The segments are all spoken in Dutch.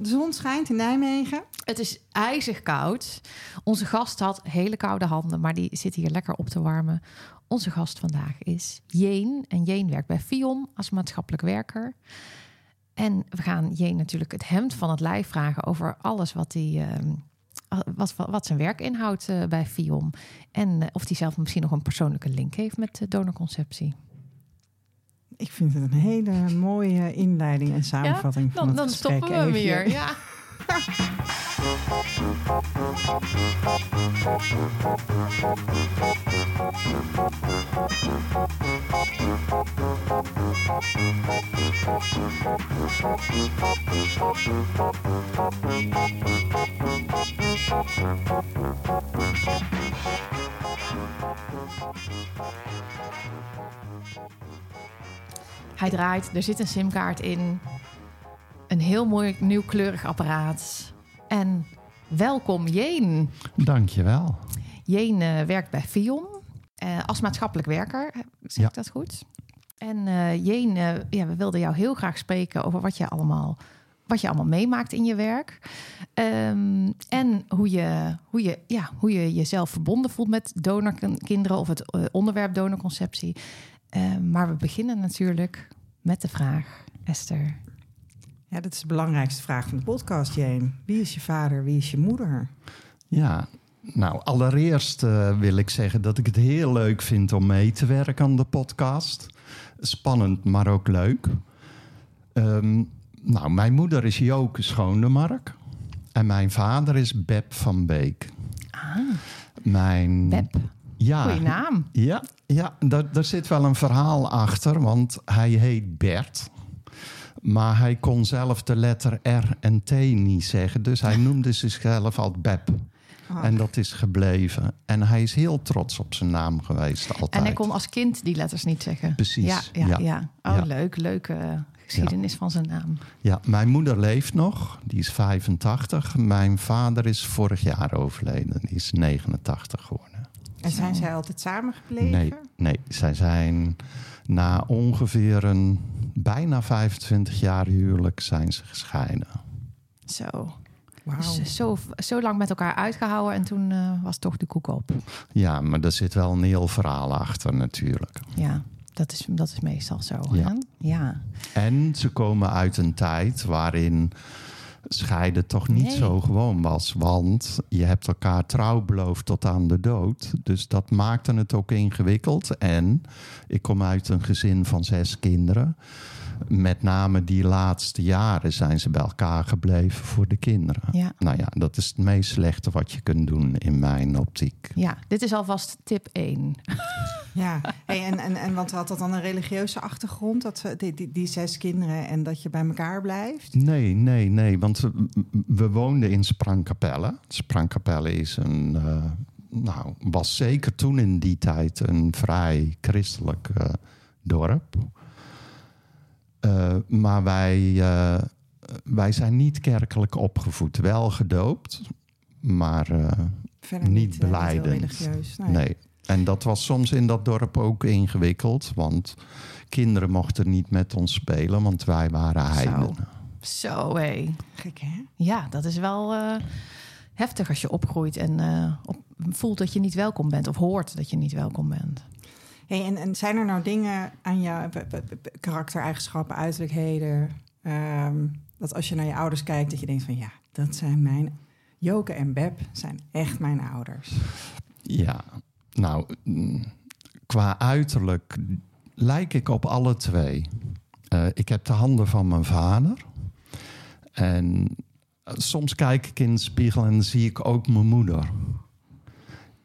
De zon schijnt in Nijmegen. Het is ijzig koud. Onze gast had hele koude handen, maar die zit hier lekker op te warmen. Onze gast vandaag is Jeen. En Jeen werkt bij Fion als maatschappelijk werker. En we gaan Jeen natuurlijk het hemd van het lijf vragen over alles wat hij. ehm, wat, wat, zijn werk inhoudt eh, bij Fion. En eh, of hij zelf misschien nog een persoonlijke link heeft met donorconceptie. Ik vind het een hele mooie inleiding en samenvatting van dan, het dan gesprek. stoppen we hier. Ja. Hij draait, er zit een simkaart in. Een heel mooi nieuwkleurig apparaat. En welkom Jeen. Dankjewel. Jeen eh, werkt bij Fion eh, als maatschappelijk werker. Zeg Ja. ik dat goed? En eh Jeen, ja, we wilden jou heel graag spreken over wat je allemaal, wat je allemaal meemaakt in je werk. Ehm, en hoe je, hoe, je, ja, hoe je jezelf verbonden voelt met donorkinderen of het onderwerp donorconceptie. Ehm, maar we beginnen natuurlijk met de vraag, Esther. Ja, dat is de belangrijkste vraag van de podcast, Jane. Wie is je vader, wie is je moeder? Ja, nou allereerst eh, wil ik zeggen dat ik het heel leuk vind om mee te werken aan de podcast. Spannend, maar ook leuk. Ehm, nou, mijn moeder is Joke Schoondemark. En mijn vader is Beb van Beek. Ah, Mijn... Beb. Ja, Goeie naam. Ja, ja daar, daar zit wel een verhaal achter, want hij heet Bert. Maar hij kon zelf de letter R en T niet zeggen. Dus hij noemde zichzelf altijd Beb. Ah. En dat is gebleven. En hij is heel trots op zijn naam geweest altijd. En hij kon als kind die letters niet zeggen. Precies, Ja, ja, ja. ja. Oh, Ja. leuk. Leuke geschiedenis van zijn naam. Ja, mijn moeder leeft nog. Die is 85. Mijn vader is vorig jaar overleden. Die is 89 geworden. En zijn zij altijd samen gebleven? Nee, nee, zij zijn na ongeveer een bijna 25 jaar huwelijk zijn ze gescheiden. Zo. Wauw. Dus zo, zo lang met elkaar uitgehouden en toen eh, was toch de koek op. Ja, maar er zit wel een heel verhaal achter natuurlijk. Ja, dat is, dat is meestal zo. Ja. En ze komen uit een tijd waarin scheiden toch niet Nee. zo gewoon was. Want je hebt elkaar trouw beloofd tot aan de dood. Dus dat maakte het ook ingewikkeld. En ik kom uit een gezin van zes kinderen. Met name die laatste jaren zijn ze bij elkaar gebleven voor de kinderen. Ja. Nou ja, dat is het meest slechte wat je kunt doen in mijn optiek. ja, dit is alvast tip 1. Ja, hey, en, en, en want had dat dan een religieuze achtergrond, dat, ze- die, die, die zes kinderen en dat je bij elkaar blijft? Nee, nee, nee. Want we, we woonden in Sprangkapelle. Sprangkapelle is een. eh, nou, was zeker toen in die tijd een vrij christelijk eh, dorp. Eh, maar wij, eh, wij zijn niet kerkelijk opgevoed. Wel gedoopt, maar eh, niet heel beleidend. religieus. Nee. nee. En dat was soms in dat dorp ook ingewikkeld. Want kinderen mochten niet met ons spelen, want wij waren heidenen. Zo hé. Gek, hè? Ja, dat is wel eh, heftig als je opgroeit en eh, op, voelt dat je niet welkom bent of hoort dat je niet welkom bent. Hey, en, en zijn er nou dingen aan b- karaktereigenschappen, uiterlijkheden, ehm, dat als je naar je ouders kijkt, dat je denkt van ja, dat zijn mijn Joke en Beb zijn echt mijn ouders. Ja, nou, mm, qua uiterlijk lijk ik op alle twee. Eh, ik heb de handen van mijn vader. En eh, soms kijk ik in de spiegel en zie ik ook mijn moeder.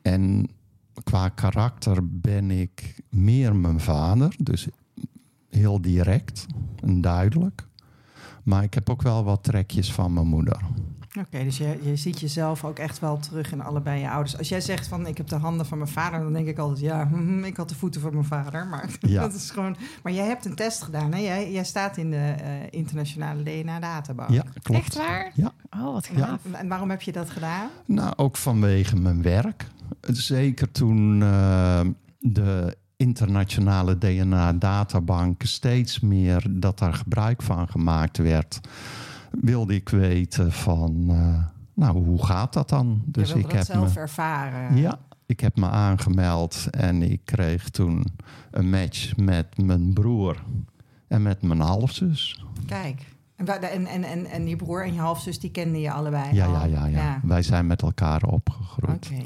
En qua karakter ben ik meer mijn vader. Dus heel direct en duidelijk. Maar ik heb ook wel wat trekjes van mijn moeder. Oké, dus je, je ziet jezelf ook echt wel terug in allebei je ouders. Als jij zegt van ik heb de handen van mijn vader, dan denk ik altijd ja, hm, ik had de voeten van mijn vader. Maar Ja. dat is gewoon. Maar jij hebt een test gedaan, hè? Jij, jij staat in de eh, internationale DNA-databank. Ja, klopt. Echt waar? Ja. Oh, wat gaaf. en waarom heb je dat gedaan? Nou, ook vanwege mijn werk. Zeker toen eh, de internationale DNA-databank steeds meer dat daar gebruik van gemaakt werd, wilde ik weten van, eh, nou, hoe gaat dat dan? Dus ik dat heb zelf me, ervaren. Ja, ik heb me aangemeld en ik kreeg toen een match met mijn broer en met mijn halfzus. Kijk. En, en, en, en, en je broer en je halfzus, die kenden je allebei Ja, al? ja, ja, ja, Wij zijn met elkaar opgegroeid. Oké.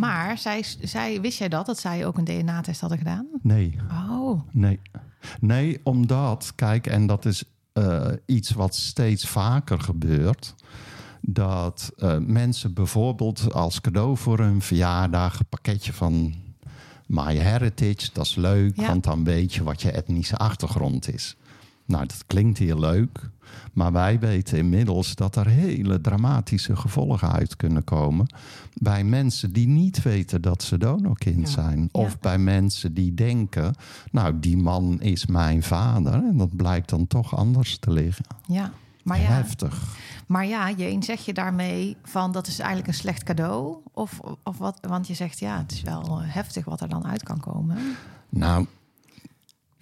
Maar zij, zij, wist jij dat, dat zij ook een DNA-test hadden gedaan? Nee, Oh, nee. Nee, omdat, kijk, en dat is eh, iets wat steeds vaker gebeurt. Dat eh, mensen bijvoorbeeld als cadeau voor hun verjaardag een pakketje van My Heritage, dat is leuk, Ja. want dan weet je wat je etnische achtergrond is. Nou, dat klinkt heel leuk, maar wij weten inmiddels dat er hele dramatische gevolgen uit kunnen komen bij mensen die niet weten dat ze donorkind Ja. zijn. Of Ja. bij mensen die denken, nou, die man is mijn vader. En dat blijkt dan toch anders te liggen. ja. Maar ja, Heftig. maar ja, Jeen, zeg je daarmee van dat is eigenlijk een slecht cadeau? Of, of wat? Want je zegt ja, het is wel eh, heftig wat er dan uit kan komen. Nou,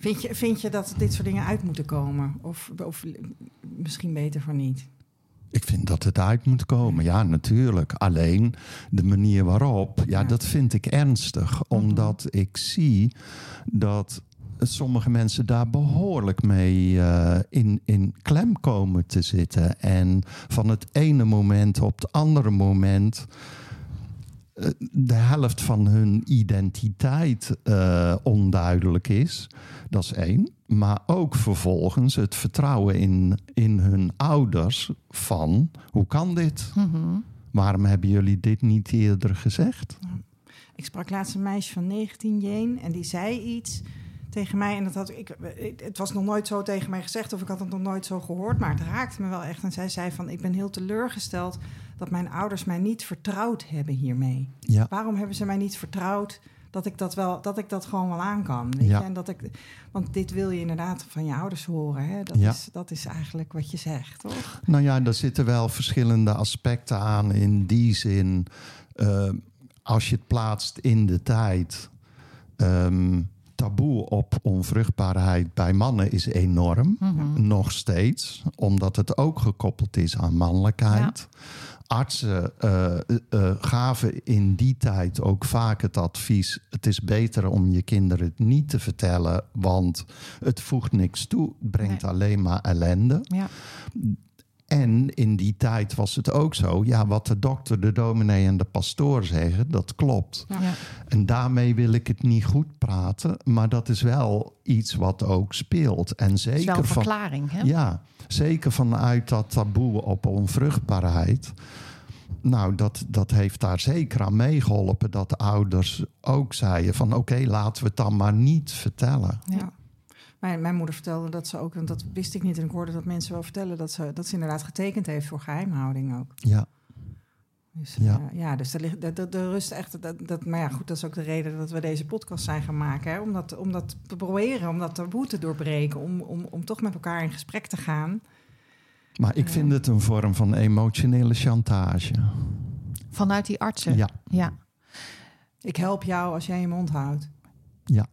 Vind je, vind je dat dit soort dingen uit moeten komen? Of, of misschien beter voor niet? Ik vind dat het uit moet komen. Ja, natuurlijk. Alleen de manier waarop, ja, Ja. dat vind ik ernstig. Omdat ik zie dat sommige mensen daar behoorlijk mee eh, in, in klem komen te zitten. En van het ene moment op het andere moment de helft van hun identiteit eh, onduidelijk is. Dat is één. Maar ook vervolgens het vertrouwen in, in hun ouders van hoe kan dit? Mhm. Waarom hebben jullie dit niet eerder gezegd? Ik sprak laatst een meisje van 19, Jeen, en die zei iets tegen mij. En dat had ik, het was nog nooit zo tegen mij gezegd, of ik had het nog nooit zo gehoord, maar het raakte me wel echt. En zij zei van, ik ben heel teleurgesteld dat mijn ouders mij niet vertrouwd hebben hiermee. Ja, Waarom hebben ze mij niet vertrouwd dat ik dat, wel, dat, ik dat gewoon wel aan kan? Weet Ja. je? En dat ik, want dit wil je inderdaad van je ouders horen. Hè? Dat, Ja. is, dat is eigenlijk wat je zegt, toch? nou ja, er zitten wel verschillende aspecten aan. In die zin, eh, als je het plaatst in de tijd. ehm, taboe op onvruchtbaarheid bij mannen is enorm. Mhm. Nog steeds, omdat het ook gekoppeld is aan mannelijkheid. Artsen eh, eh, gaven in die tijd ook vaak het advies: het is beter om je kinderen het niet te vertellen, want het voegt niks toe, het brengt Nee. alleen maar ellende. Ja. En in die tijd was het ook zo: ja, wat de dokter, de dominee en de pastoor zeggen, dat klopt. Ja. En daarmee wil ik het niet goed praten, maar dat is wel iets wat ook speelt. En Het is wel zeker een van, verklaring, hè? ja, zeker vanuit dat taboe op onvruchtbaarheid. Nou, dat, dat heeft daar zeker aan meegeholpen dat de ouders ook zeiden van oké, laten we het dan maar niet vertellen. Ja. Mijn, mijn moeder vertelde dat ze ook, want dat wist ik niet en ik hoorde dat mensen wel vertellen, dat ze, dat ze inderdaad getekend heeft voor geheimhouding ook. Ja, Dus Ja. ja, ja dus er, ligt, er, er- er rust echt. Dat, dat, maar ja, goed, dat is ook de reden dat we deze podcast zijn gaan maken. Hè? Om, dat, om dat te proberen, om dat taboe te doorbreken. Om, om, om toch met elkaar in gesprek te gaan. maar ik vind het een vorm van emotionele chantage. Vanuit die artsen. Ja, ja. Ik help jou als jij je mond houdt. ja,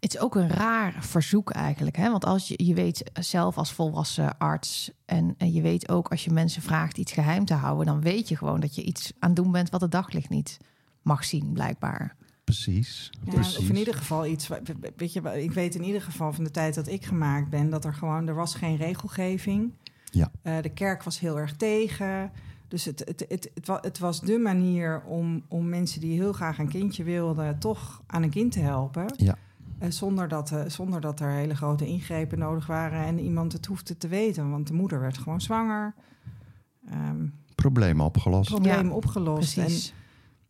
Het is ook een raar verzoek eigenlijk. Hè? Want als je, je weet zelf als volwassen arts... En, en je weet ook als je mensen vraagt iets geheim te houden... dan weet je gewoon dat je iets aan het doen bent... wat het daglicht niet mag zien, blijkbaar. precies. Ja, precies. of in ieder geval iets. Weet je, ik weet in ieder geval van de tijd dat ik gemaakt ben dat er gewoon er was geen regelgeving. Ja. Eh, de kerk was heel erg tegen. Dus het, het, het, het, het was de manier om, om mensen die heel graag een kindje wilden, toch aan een kind te helpen. Ja. Eh, zonder, dat, eh, zonder dat er hele grote ingrepen nodig waren en iemand het hoefde te weten. Want de moeder werd gewoon zwanger. Ehm Probleem opgelost. probleem Ja, opgelost. Precies.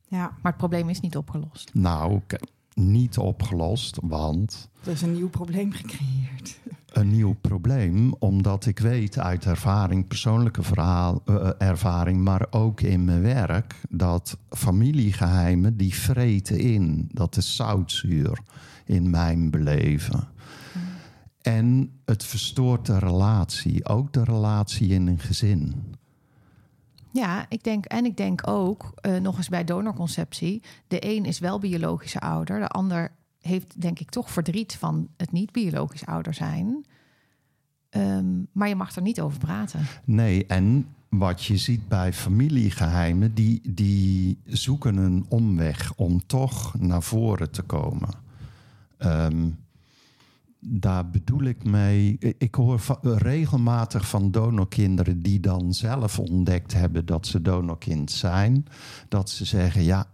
En, ja, Maar het probleem is niet opgelost. Nou, k- niet opgelost, want er is een nieuw probleem gecreëerd. een nieuw probleem, omdat ik weet uit ervaring, persoonlijke verhaal, eh, ervaring, maar ook in mijn werk, dat familiegeheimen die vreten in. Dat is zoutzuur in mijn beleven. En het verstoort de relatie, ook de relatie in een gezin. Ja, ik denk, en ik denk ook, eh, nog eens bij donorconceptie... de een is wel biologische ouder, de ander heeft denk ik toch verdriet van het niet biologisch ouder zijn. Ehm, maar je mag er niet over praten. Nee, en wat je ziet bij familiegeheimen, die, die zoeken een omweg om toch naar voren te komen. Ehm, daar bedoel ik mee. Ik hoor va- regelmatig van donorkinderen die dan zelf ontdekt hebben dat ze donorkind zijn. Dat ze zeggen: Ja,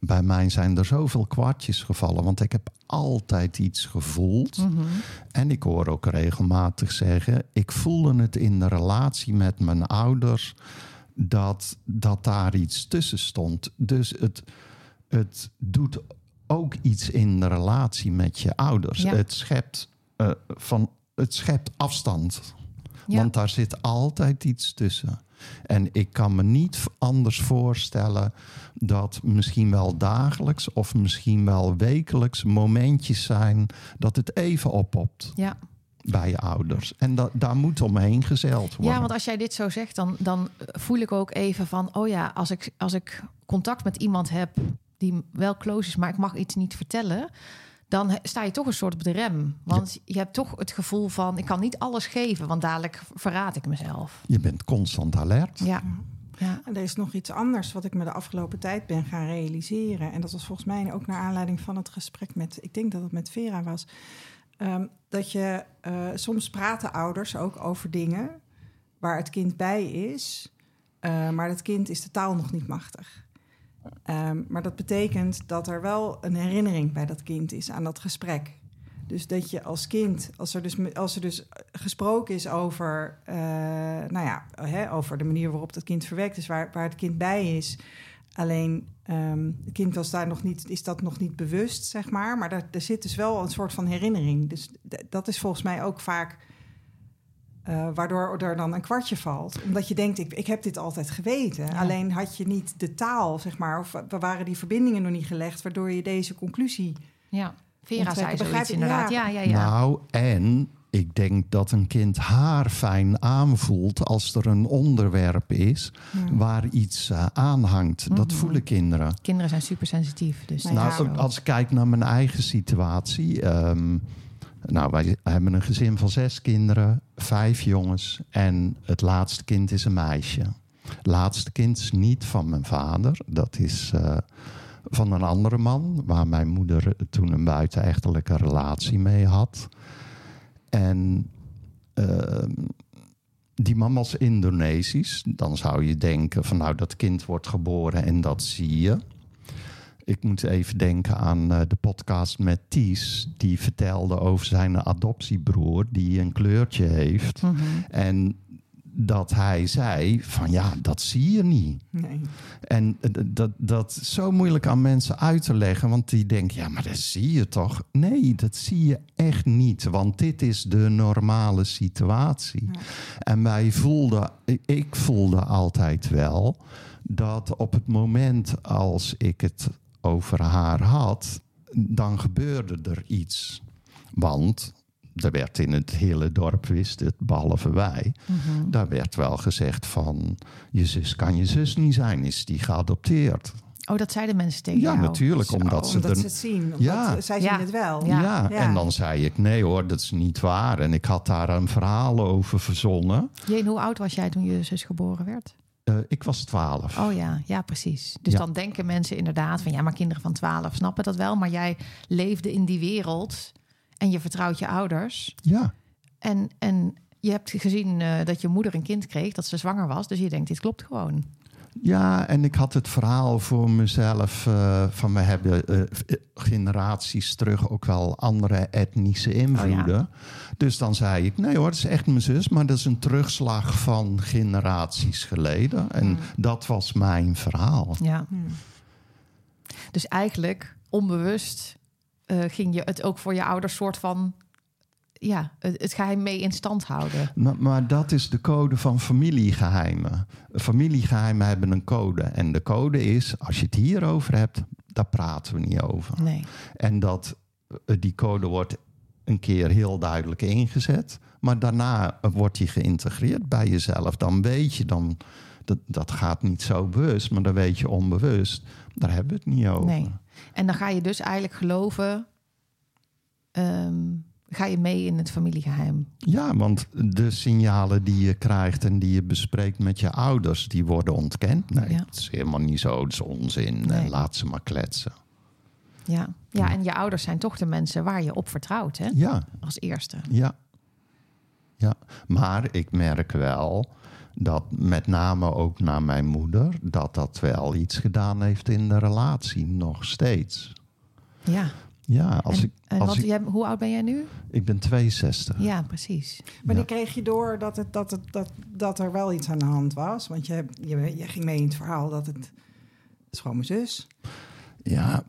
bij mij zijn er zoveel kwartjes gevallen, want ik heb altijd iets gevoeld. Mhm. En ik hoor ook regelmatig zeggen: ik voelde het in de relatie met mijn ouders dat, dat daar iets tussen stond. Dus het, het doet ook iets in de relatie met je ouders. Ja. Het, schept, eh, van, het schept afstand. Ja. Want daar zit altijd iets tussen. En ik kan me niet anders voorstellen dat misschien wel dagelijks of misschien wel wekelijks momentjes zijn dat het even oppopt ja. bij je ouders. En da daar moet omheen gezeild worden. Ja, want als jij dit zo zegt, dan, dan voel ik ook even van... oh ja, als ik, als ik contact met iemand heb die wel close is... maar ik mag iets niet vertellen... dan sta je toch een soort op de rem. Want je hebt toch het gevoel van... ik kan niet alles geven, want dadelijk verraad ik mezelf. Je bent constant alert. Ja, ja. En er is nog iets anders wat ik me de afgelopen tijd ben gaan realiseren. En dat was volgens mij ook naar aanleiding van het gesprek met, ik denk dat het met Vera was. Ehm, dat je eh, soms praten ouders ook over dingen waar het kind bij is, eh, maar het kind is de taal nog niet machtig. Ehm, maar dat betekent dat er wel een herinnering bij dat kind is aan dat gesprek. Dus dat je als kind, als er dus, als er dus gesproken is over, eh, nou ja, hè, over de manier waarop dat kind verwekt is, waar, waar het kind bij is. Alleen ehm, het kind was daar nog niet, is dat nog niet bewust, zeg maar. Maar daar, er zit dus wel een soort van herinnering. Dus dat is volgens mij ook vaak eh, waardoor er dan een kwartje valt. Omdat je denkt, ik, ik heb dit altijd geweten. Ja. Alleen had je niet de taal, zeg maar, of wa- waren die verbindingen nog niet gelegd, waardoor je deze conclusie. ja. Vera zei zoiets inderdaad. Ja, ja. ja, ja. Nou, en ik denk dat een kind haar fijn aanvoelt als er een onderwerp is Ja. waar iets eh, aan hangt. Dat Mhm. voelen kinderen. Kinderen zijn super sensitief. Dus Nou Nou, als ik kijk naar mijn eigen situatie. ehm, nou, wij hebben een gezin van zes kinderen, vijf jongens. En het laatste kind is een meisje. Het laatste kind is niet van mijn vader. Dat is eh, van een andere man, waar mijn moeder toen een buitenechtelijke relatie mee had. En ehm, die man was Indonesisch. Dan zou je denken van nou, dat kind wordt geboren en dat zie je. Ik moet even denken aan eh, de podcast met Ties. Die vertelde over zijn adoptiebroer die een kleurtje heeft. Mhm. En dat hij zei van ja, dat zie je niet. Nee. En eh, dat, dat is zo moeilijk aan mensen uit te leggen. Want die denken, ja, maar dat zie je toch? Nee, dat zie je echt niet. Want dit is de normale situatie. Ja. En wij voelden, ik voelde altijd wel... dat op het moment als ik het over haar had... dan gebeurde er iets. Want er werd in het hele dorp, wist het, behalve wij... Mhm. Daar werd wel gezegd van... je zus kan je zus niet zijn, is die geadopteerd? Oh, dat zeiden mensen tegen Ja, jou. natuurlijk, Zo, omdat ze omdat er... ze het zien. Omdat Ja. Zij Ja. zien het wel. Ja. Ja. Ja. en dan zei ik, nee hoor, dat is niet waar. En ik had daar een verhaal over verzonnen. Jeen, hoe oud was jij toen je zus geboren werd? Eh, ik was twaalf. Oh ja, ja, precies. Dus Ja. dan denken mensen inderdaad van ja, maar kinderen van 12 snappen dat wel. Maar jij leefde in die wereld en je vertrouwt je ouders. Ja, En, en je hebt gezien eh, dat je moeder een kind kreeg, dat ze zwanger was. Dus je denkt, dit klopt gewoon. Ja, en ik had het verhaal voor mezelf eh, van we hebben eh, generaties terug ook wel andere etnische invloeden. Dus dan zei ik, nee hoor, het is echt mijn zus, maar dat is een terugslag van generaties geleden. En Hmm. dat was mijn verhaal. Ja. Hmm. Dus eigenlijk onbewust eh, ging je het ook voor je ouders soort van ja, het, het geheim mee in stand houden. Maar, maar dat is de code van familiegeheimen. Familiegeheimen hebben een code. En de code is, als je het hierover hebt, daar praten we niet over. Nee. En dat eh, die code wordt een keer heel duidelijk ingezet. Maar daarna wordt die geïntegreerd bij jezelf. Dan weet je, dan, dat, dat gaat niet zo bewust, maar dan weet je onbewust. Daar hebben we het niet over. Nee. En dan ga je dus eigenlijk geloven. ehm, ga je mee in het familiegeheim. Ja, want de signalen die je krijgt en die je bespreekt met je ouders, die worden ontkend. Nee, Ja. het is helemaal niet zo, het is onzin. Nee. Laat ze maar kletsen. Ja. ja, en je ouders zijn toch de mensen waar je op vertrouwt, hè? Ja, Als eerste. ja. Ja, maar ik merk wel dat met name ook naar mijn moeder, dat dat wel iets gedaan heeft in de relatie, nog steeds. Ja. Ja, als en, ik, en als wat, ik, jij, hoe oud ben jij nu? ik ben 62. Ja, precies. Wanneer Ja. kreeg je door dat, het, dat, het, dat, dat er wel iets aan de hand was? Want je, je, je ging mee in het verhaal dat het... Het is gewoon mijn zus. Ja,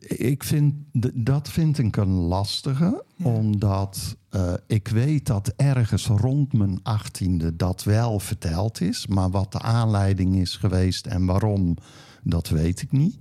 ik vind, dat vind ik een lastige. Ja. Omdat eh, ik weet dat ergens rond mijn achttiende dat wel verteld is. Maar wat de aanleiding is geweest en waarom, dat weet ik niet.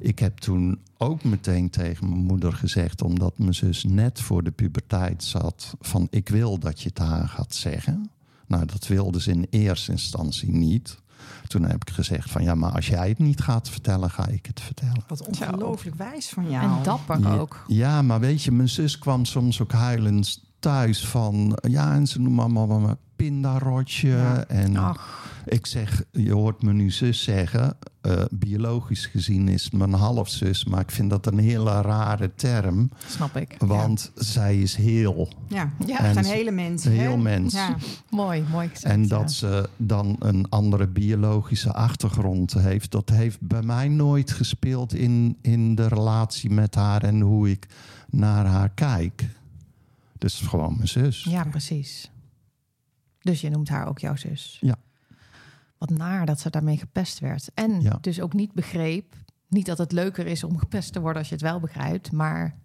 Ik heb toen ook meteen tegen mijn moeder gezegd... omdat mijn zus net voor de puberteit zat... van ik wil dat je het haar gaat zeggen. Nou, dat wilde ze in eerste instantie niet. Toen heb ik gezegd van ja, maar als jij het niet gaat vertellen, ga ik het vertellen. Wat ongelooflijk wijs van jou. En dapper Ja, ook. Ja, maar weet je, mijn zus kwam soms ook huilend thuis van... Ja, en ze noemen allemaal mijn pindarotje. Ja. En Ach, ik zeg, je hoort me nu zus zeggen... eh, biologisch gezien is mijn halfzus... maar ik vind dat een hele rare term. snap ik. Want zij is heel. Ja, Ja, En zijn hele mensen. heel hè? mens. Ja. Mooi, mooi gezegd. En dat ze dan een andere biologische achtergrond heeft... dat heeft bij mij nooit gespeeld in, in de relatie met haar... en hoe ik naar haar kijk. Dus gewoon mijn zus. Ja, precies. Dus je noemt haar ook jouw zus. Ja. Wat naar dat ze daarmee gepest werd. En Ja. dus ook niet begreep. Niet dat het leuker is om gepest te worden als je het wel begrijpt. Maar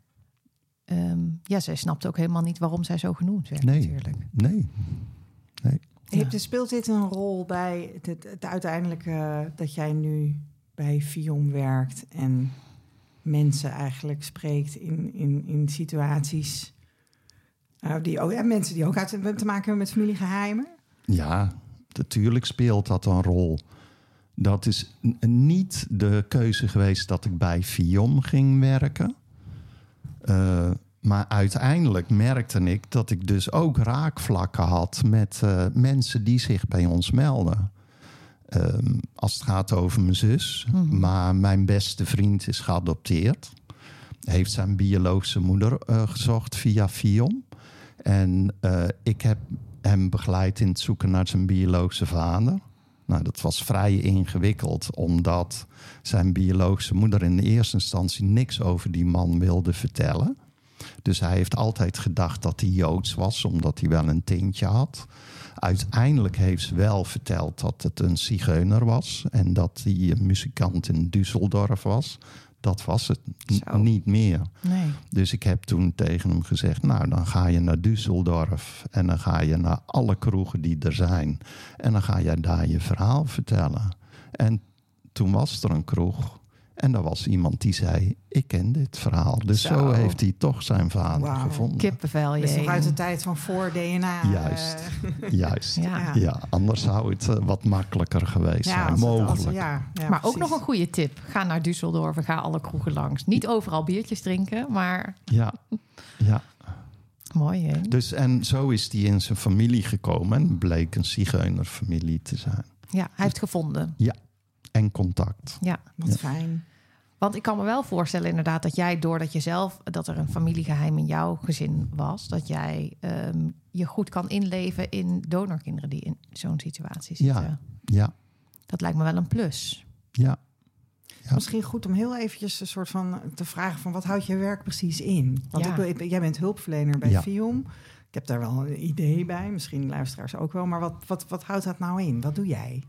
ehm, ja, zij snapte ook helemaal niet waarom zij zo genoemd werd Nee. natuurlijk. Nee. Heeft, speelt dit een rol bij het, het, het uiteindelijke dat jij nu bij Vion werkt en mensen eigenlijk spreekt in, in, in situaties eh, die ja, mensen die ook uit, te maken hebben met familiegeheimen? Ja, natuurlijk speelt dat een rol. Dat is niet de keuze geweest dat ik bij Fion ging werken. Eh, maar uiteindelijk merkte ik dat ik dus ook raakvlakken had met eh, mensen die zich bij ons melden. Ehm, als het gaat over mijn zus. Mhm. Maar mijn beste vriend is geadopteerd. Heeft zijn biologische moeder eh, gezocht via Fion. En eh, ik heb hem begeleid in het zoeken naar zijn biologische vader. Nou, dat was vrij ingewikkeld, omdat zijn biologische moeder in de eerste instantie niks over die man wilde vertellen. Dus hij heeft altijd gedacht dat hij joods was, omdat hij wel een tintje had. Uiteindelijk heeft ze wel verteld dat het een zigeuner was en dat hij een muzikant in Düsseldorf was. Dat was het Zo. niet meer. Nee. Dus ik heb toen tegen hem gezegd: Nou, dan ga je naar Düsseldorf. En dan ga je naar alle kroegen die er zijn. En dan ga je daar je verhaal vertellen. En toen was er een kroeg. En er was iemand die zei: Ik ken dit verhaal. Dus zo, Zo. heeft hij toch zijn vader gevonden. Kippenvel, Dat is je. nog uit de tijd van voor DNA. Juist. eh, Juist. Ja. Ja. Ja. anders zou het eh, wat makkelijker geweest ja, zijn. als het- als- Mogelijk. ja, ja, maar ook nog een goede tip. Ga naar Düsseldorf en ga alle kroegen langs. Niet overal biertjes drinken, maar Ja. ja. mooi hè? Dus en zo is hij in zijn familie gekomen. En bleek een zigeunerfamilie te zijn. Ja, hij heeft gevonden. En contact. Ja. Wat Ja. fijn. Want ik kan me wel voorstellen inderdaad dat jij, doordat je zelf, dat er een familiegeheim in jouw gezin was, dat jij ehm, je goed kan inleven in donorkinderen die in zo'n situatie Ja. zitten. Ja. Dat lijkt me wel een plus. Ja. Ja. Misschien goed om heel eventjes een soort van te vragen van wat houdt je werk precies in? Want Ja. ik, jij bent hulpverlener bij Ja. FIOM. Ik heb daar wel een idee bij, misschien luisteraars ook wel. Maar wat, wat, wat houdt dat nou in? Wat doe jij?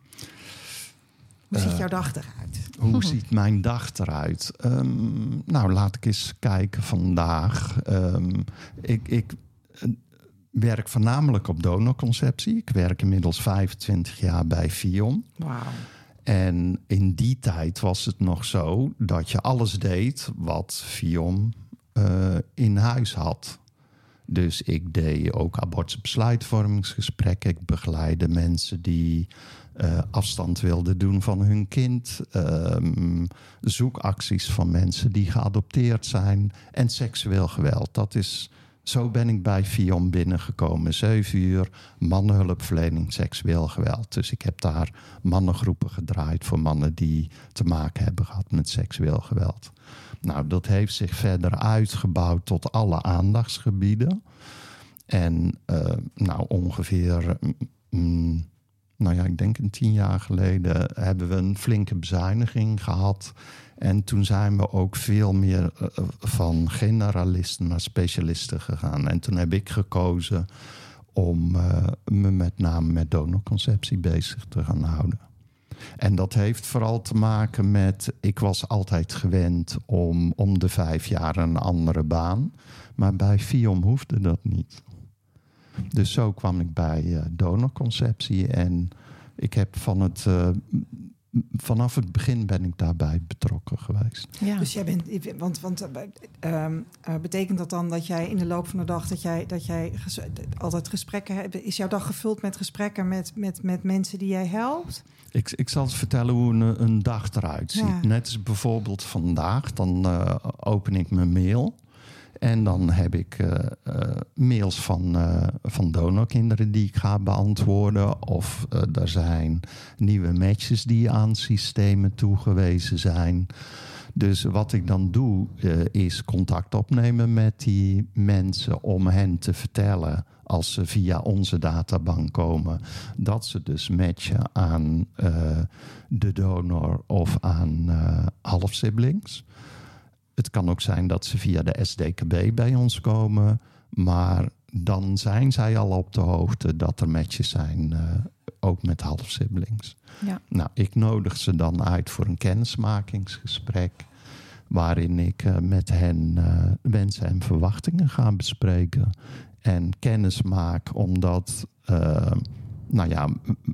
Hoe ziet Eh, jouw dag eruit? Hoe ziet mijn dag eruit? Ehm, nou, laat ik eens kijken vandaag. Ehm, ik ik eh, werk voornamelijk op donorconceptie. Ik werk inmiddels 25 jaar bij Fion. Wauw. En in die tijd was het nog zo dat je alles deed wat Fion eh, in huis had. Dus ik deed ook abortusbesluitvormingsgesprekken. Ik begeleide mensen die eh, afstand wilden doen van hun kind. Ehm, zoekacties van mensen die geadopteerd zijn. En seksueel geweld. Dat is zo ben ik bij Fion binnengekomen. Zeven uur mannenhulpverlening, seksueel geweld. Dus ik heb daar mannengroepen gedraaid voor mannen die te maken hebben gehad met seksueel geweld. Nou, dat heeft zich verder uitgebouwd tot alle aandachtsgebieden. En uh, nou, ongeveer, mm, nou ja, ik denk een tien jaar geleden hebben we een flinke bezuiniging gehad. En toen zijn we ook veel meer uh, van generalisten naar specialisten gegaan. En toen heb ik gekozen om me met name met donorconceptie bezig te gaan houden. En dat heeft vooral te maken met, ik was altijd gewend om om de vijf jaar een andere baan. Maar bij FIOM hoefde dat niet. Dus zo kwam ik bij uh, donorconceptie en ik heb van het, uh, vanaf het begin ben ik daarbij betrokken geweest. Ja. Dus jij bent, want, want uh, betekent dat dan dat jij in de loop van de dag dat jij, dat jij ges, altijd gesprekken hebt? Is jouw dag gevuld met gesprekken met, met, met mensen die jij helpt? Ik, ik zal eens vertellen hoe een, een dag eruit ziet. Ja. Net als bijvoorbeeld vandaag, dan uh, open ik mijn mail. En dan heb ik uh, uh, mails van, van donorkinderen die ik ga beantwoorden. Of er zijn nieuwe matches die aan systemen toegewezen zijn. Dus wat ik dan doe, is contact opnemen met die mensen om hen te vertellen, als ze via onze databank komen, dat ze dus matchen aan de donor of aan halfsiblings. Het kan ook zijn dat ze via de SDKB bij ons komen. Maar dan zijn zij al op de hoogte dat er matches zijn, uh, ook met halfsiblings. Ja. Nou, ik nodig ze dan uit voor een kennismakingsgesprek. Waarin ik uh, met hen uh, wensen en verwachtingen ga bespreken. En kennis maak omdat nou ja,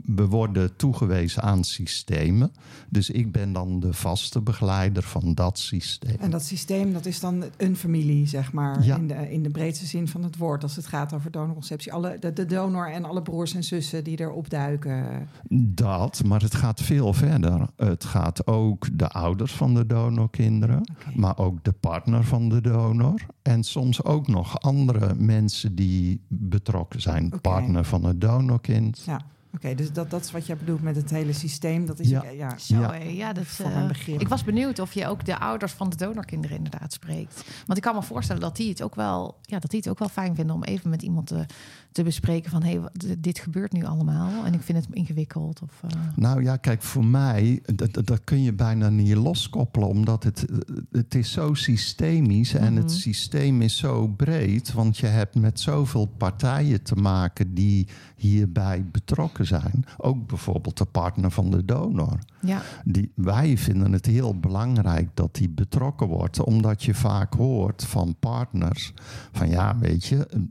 we worden toegewezen aan systemen. Dus ik ben dan de vaste begeleider van dat systeem. En dat systeem, dat is dan een familie, zeg maar, ja. in, de, in de breedste zin van het woord, als het gaat over donorconceptie. Alle, de, de donor en alle broers en zussen die erop duiken. Dat, maar het gaat veel verder. Het gaat ook de ouders van de donorkinderen, okay. maar ook de partner van de donor. En soms ook nog andere mensen die betrokken zijn. Okay. Partner van het donorkind. Ja, oké, okay, dus dat, dat is wat je bedoelt met het hele systeem. Dat is ja, ja, Zo, ja. ja dat, mijn begrip. Ik was benieuwd of je ook de ouders van de donorkinderen inderdaad spreekt. Want ik kan me voorstellen dat die het ook wel, ja, dat die het ook wel fijn vinden om even met iemand te, te bespreken van hé, hey, dit gebeurt nu allemaal en ik vind het ingewikkeld. Of, uh... Nou ja, kijk, voor mij, dat, dat kun je bijna niet loskoppelen, omdat het, het is zo systemisch en mm -hmm. het systeem is zo breed, want je hebt met zoveel partijen te maken die hierbij betrokken zijn. Ook bijvoorbeeld de partner van de donor. Ja. Die, wij vinden het heel belangrijk dat die betrokken wordt, omdat je vaak hoort van partners van ja, weet je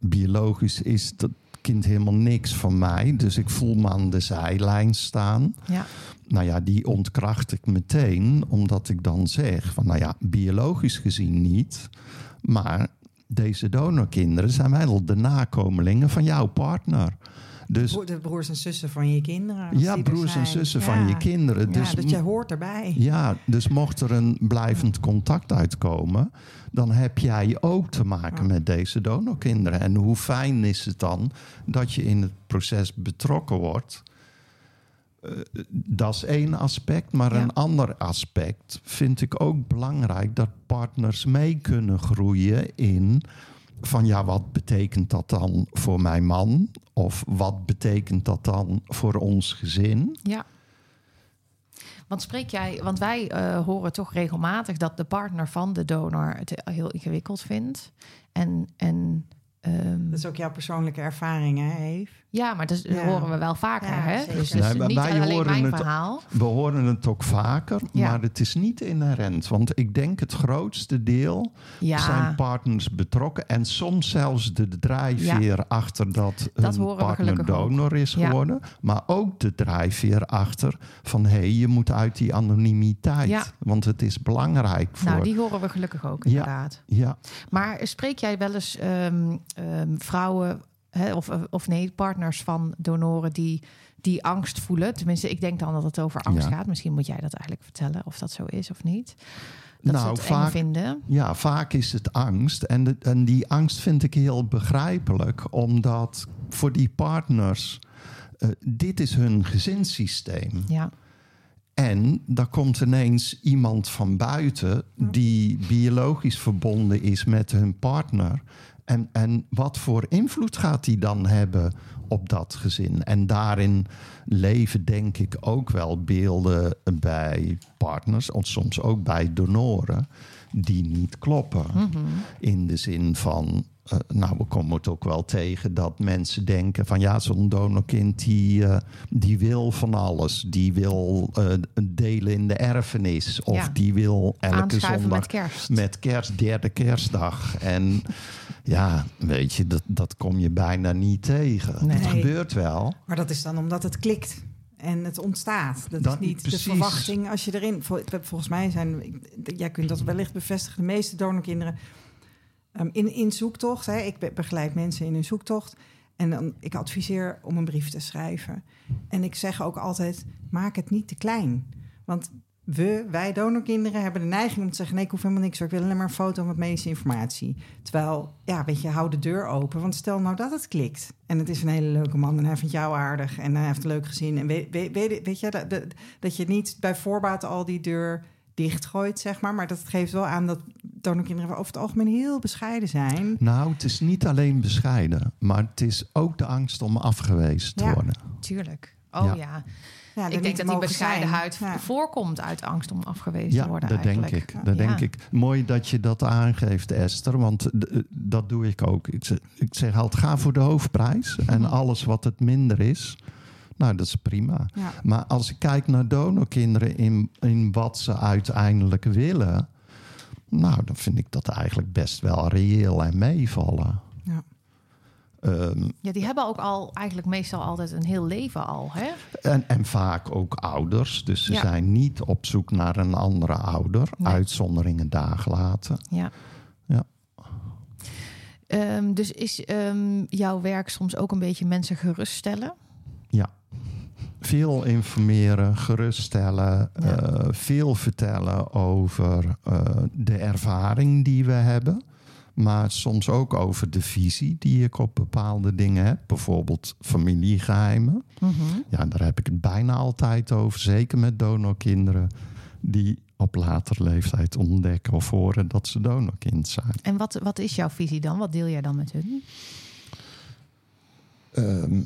biologisch is dat kind helemaal niks van mij. Dus ik voel me aan de zijlijn staan. Ja. Nou ja, die ontkracht ik meteen, omdat ik dan zeg van, nou ja, biologisch gezien niet, maar deze donorkinderen zijn wel de nakomelingen van jouw partner. Dus, de broers en zussen van je kinderen. Ja, broers en zussen ja. van je kinderen. Ja, dus, dus jij hoort erbij. Ja, dus mocht er een blijvend contact uitkomen, dan heb jij ook te maken ja. met deze donorkinderen. En hoe fijn is het dan dat je in het proces betrokken wordt? Uh, dat is één aspect, maar ja. een ander aspect vind ik ook belangrijk dat partners mee kunnen groeien in van ja, wat betekent dat dan voor mijn man? Of wat betekent dat dan voor ons gezin? Ja. Want spreek jij, want wij uh, horen toch regelmatig dat de partner van de donor het heel ingewikkeld vindt. En, en Um, dat is ook jouw persoonlijke ervaring, hè, Eve? Ja, maar dat ja. horen we wel vaker, ja, hè? Dus, dus nee, niet wij alleen horen mijn het, verhaal. We horen het ook vaker, ja. maar het is niet inherent. Want ik denk het grootste deel zijn partners betrokken... en soms zelfs de drijfveer achter dat, dat een partner donor is geworden. Maar ook de drijfveer achter van... hé, hey, je moet uit die anonimiteit. Want het is belangrijk voor... Nou, die horen we gelukkig ook, inderdaad. Ja. Maar spreek jij wel eens... Um, Um, vrouwen hè, of, of nee, partners van donoren die, die angst voelen. Tenminste, ik denk dan dat het over angst ja. gaat. Misschien moet jij dat eigenlijk vertellen of dat zo is of niet. Dat Nou, ze het eng vaak- vinden. Ja, vaak is het angst. En, de- en die angst vind ik heel begrijpelijk, omdat voor die partners, eh, dit is hun gezinssysteem. Ja, En daar komt ineens iemand van buiten die biologisch verbonden is met hun partner. En, en wat voor invloed gaat die dan hebben op dat gezin? En daarin leven denk ik ook wel beelden bij partners, of soms ook bij donoren, die niet kloppen. In de zin van, eh, nou, we komen het ook wel tegen dat mensen denken van ja, zo'n donorkind die, eh, die wil van alles. Die wil eh, delen in de erfenis. Of Ja. die wil elke zondag met kerst. met kerst, derde kerstdag. En ja, weet je, dat, dat kom je bijna niet tegen. Nee. Het gebeurt wel. Maar dat is dan omdat het klikt en het ontstaat. Dat, Dat- is niet precies. de verwachting als je erin... vol- Volgens mij zijn... Jij kunt dat wellicht bevestigen. De meeste donorkinderen ehm, in, in zoektocht. Hè, ik be- begeleid mensen in hun zoektocht. En dan, ik adviseer om een brief te schrijven. En ik zeg ook altijd, maak het niet te klein. Want we, wij donorkinderen, hebben de neiging om te zeggen... nee, ik hoef helemaal niks, ik wil alleen maar een foto met medische informatie. Terwijl, ja, weet je, hou de deur open. Want stel nou dat het klikt. En het is een hele leuke man en hij vindt jou aardig... en hij heeft leuk gezin. En weet, weet, weet, je, dat- dat je niet bij voorbaat al die deur dichtgooit, zeg maar. Maar dat geeft wel aan dat donorkinderen over het algemeen heel bescheiden zijn. Nou, het is niet alleen bescheiden, maar het is ook de angst om afgewezen te Ja. worden. Tuurlijk. Oh Ja. ja. Ja, Ik denk dat die bescheidenheid voorkomt uit angst om afgewezen Ja, te worden. dat denk ik. Dat Ja. denk ik. Mooi dat je dat aangeeft, Esther. Want d- dat doe ik ook. Ik zeg, ik zeg altijd, ga voor de hoofdprijs. En Mhm. alles wat het minder is, nou, dat is prima. Ja. Maar als ik kijk naar donorkinderen in, in wat ze uiteindelijk willen... nou, dan vind ik dat eigenlijk best wel reëel en meevallen. Ja. Ehm, Ja, die hebben ook al eigenlijk meestal altijd een heel leven al. Hè? En, en vaak ook ouders. Dus ze Ja. zijn niet op zoek naar een andere ouder. Nee. Uitzonderingen daar gelaten. Ja. Ja. Ehm, dus is ehm, jouw werk soms ook een beetje mensen geruststellen? Ja. Veel informeren, geruststellen, Ja. eh, veel vertellen over eh, de ervaring die we hebben. Maar soms ook over de visie die ik op bepaalde dingen heb. Bijvoorbeeld familiegeheimen. Mhm. Ja, daar heb ik het bijna altijd over. Zeker met donorkinderen die op later leeftijd ontdekken of horen dat ze donorkind zijn. En wat, wat is jouw visie dan? Wat deel jij dan met hun? Ehm,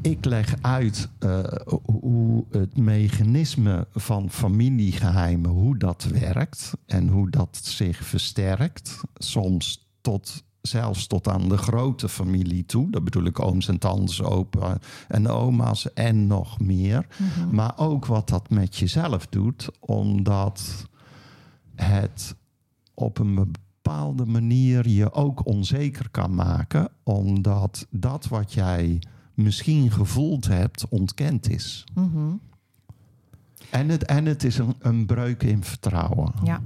ik, leg uit eh, hoe het mechanisme van familiegeheimen, hoe dat werkt en hoe dat zich versterkt. Soms tot, zelfs tot aan de grote familie toe. Dat bedoel ik ooms en tantes, opa en oma's en nog meer. Mhm. Maar ook wat dat met jezelf doet, omdat het op een bepaalde manier je ook onzeker kan maken, omdat dat wat jij misschien gevoeld hebt, ontkend is. Mhm. En het, en het is een, een breuk in vertrouwen. Ja.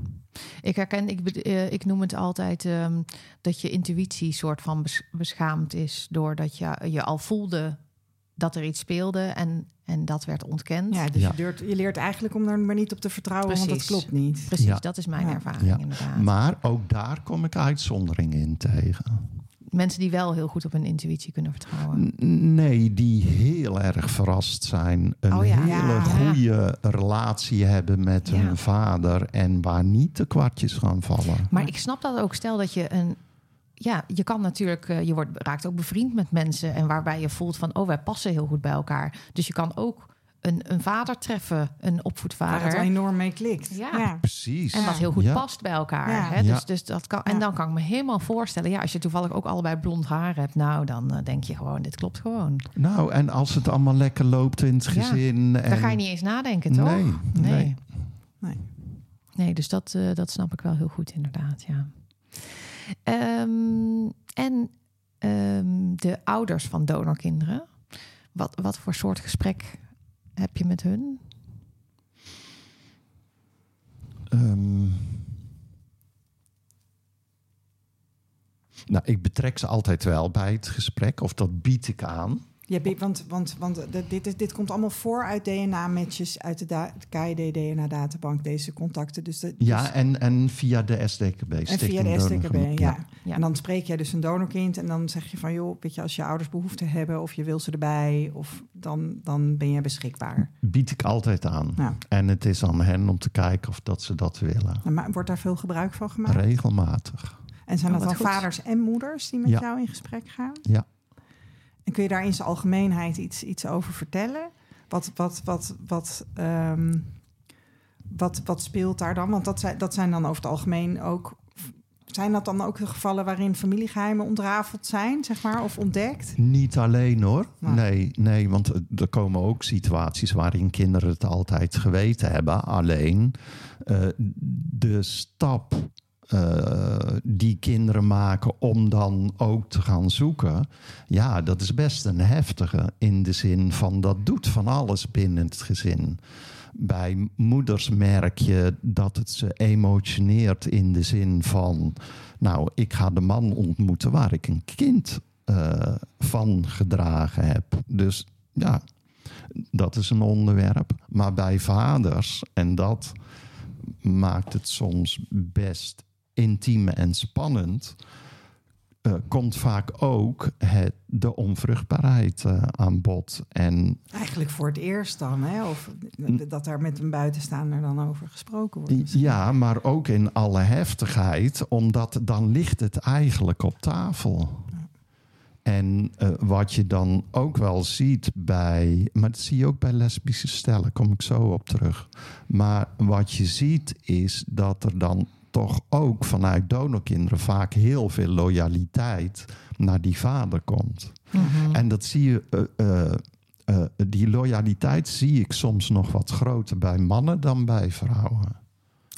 Ik herken, ik, eh, ik noem het altijd ehm, dat je intuïtie soort van bes- beschaamd is. Doordat je je al voelde dat er iets speelde en, en dat werd ontkend. Ja, dus Ja. Je, leert, je leert eigenlijk om daar maar niet op te vertrouwen, want dat klopt niet. Precies, Ja. dat is mijn Ja. ervaring Ja. inderdaad. Maar ook daar kom ik uitzonderingen in tegen. Mensen die wel heel goed op hun intuïtie kunnen vertrouwen. N- Nee, die heel erg verrast zijn. Een Oh ja. hele Ja. goede relatie hebben met Ja. hun vader. En waar niet de kwartjes gaan vallen. Maar ik snap dat ook. Stel dat je een. Ja, je kan natuurlijk. eh, je wordt, raakt ook bevriend met mensen. En waarbij je voelt van. Oh, wij passen heel goed bij elkaar. Dus je kan ook een, een vader treffen. Een Waar het opvoedvader. enorm mee klikt. Ja. Precies. En wat heel goed Ja. past bij elkaar. Ja. Hè? Ja. Dus, dus dat kan, en Ja. dan kan ik me helemaal voorstellen. Ja, als je toevallig ook allebei blond haar hebt. Nou, dan eh, denk je gewoon, dit klopt gewoon. Nou, en als het allemaal lekker loopt in het Ja. gezin. Dan en... ga je niet eens nadenken, toch? Nee, nee. Nee. Nee. Nee, dus dat, eh, dat snap ik wel heel goed, inderdaad. Ja. Ehm, en ehm, de ouders van donorkinderen. Wat, wat voor soort gesprek heb je met hun? Ehm, nou, ik betrek ze altijd wel bij het gesprek, of dat bied ik aan. Ja, want, want, want de- dit, is- dit komt allemaal voor uit DNA-matches uit de, da- KID-DNA-databank, deze contacten. Dus de, Ja, dus- en, en via de SDKB. en via de. STKB, ja. Ja. En dan spreek jij dus een donorkind en dan zeg je van... joh, weet je, als je ouders behoefte hebben of je wil ze erbij... of dan, dan ben jij beschikbaar. Bied ik altijd aan. Nou, En het is aan hen om te kijken of dat ze dat willen. maar wordt daar veel gebruik van gemaakt? Regelmatig. En zijn Oh, dat dan goed. vaders en moeders die met Ja. jou in gesprek gaan? Ja. En kun je daar in zijn algemeenheid iets, iets over vertellen? Wat, wat, wat, wat, ehm, wat, wat speelt daar dan? Want dat zijn, dat zijn dan over het algemeen ook... Zijn dat dan ook de gevallen waarin familiegeheimen ontrafeld zijn, zeg maar, of ontdekt? Niet alleen hoor. Nou. Nee, nee, want er komen ook situaties waarin kinderen het altijd geweten hebben. Alleen eh, de stap eh, die kinderen maken om dan ook te gaan zoeken. Ja, dat is best een heftige in de zin van dat doet van alles binnen het gezin. Bij moeders merk je dat het ze emotioneert in de zin van... nou, ik ga de man ontmoeten waar ik een kind eh, van gedragen heb. Dus ja, dat is een onderwerp. Maar bij vaders, en dat maakt het soms best intiem en spannend... eh, komt vaak ook het, de onvruchtbaarheid eh, aan bod. En Eigenlijk voor het eerst dan, hè? Of dat daar met een buitenstaander dan over gesproken wordt. misschien. Ja, maar ook in alle heftigheid, omdat dan ligt het eigenlijk op tafel. En eh, wat je dan ook wel ziet bij, maar dat zie je ook bij lesbische stellen, kom ik zo op terug. Maar wat je ziet is dat er dan toch ook vanuit donorkinderen vaak heel veel loyaliteit naar die vader komt. Mhm. En dat zie je, eh, eh, eh, die loyaliteit zie ik soms nog wat groter bij mannen dan bij vrouwen.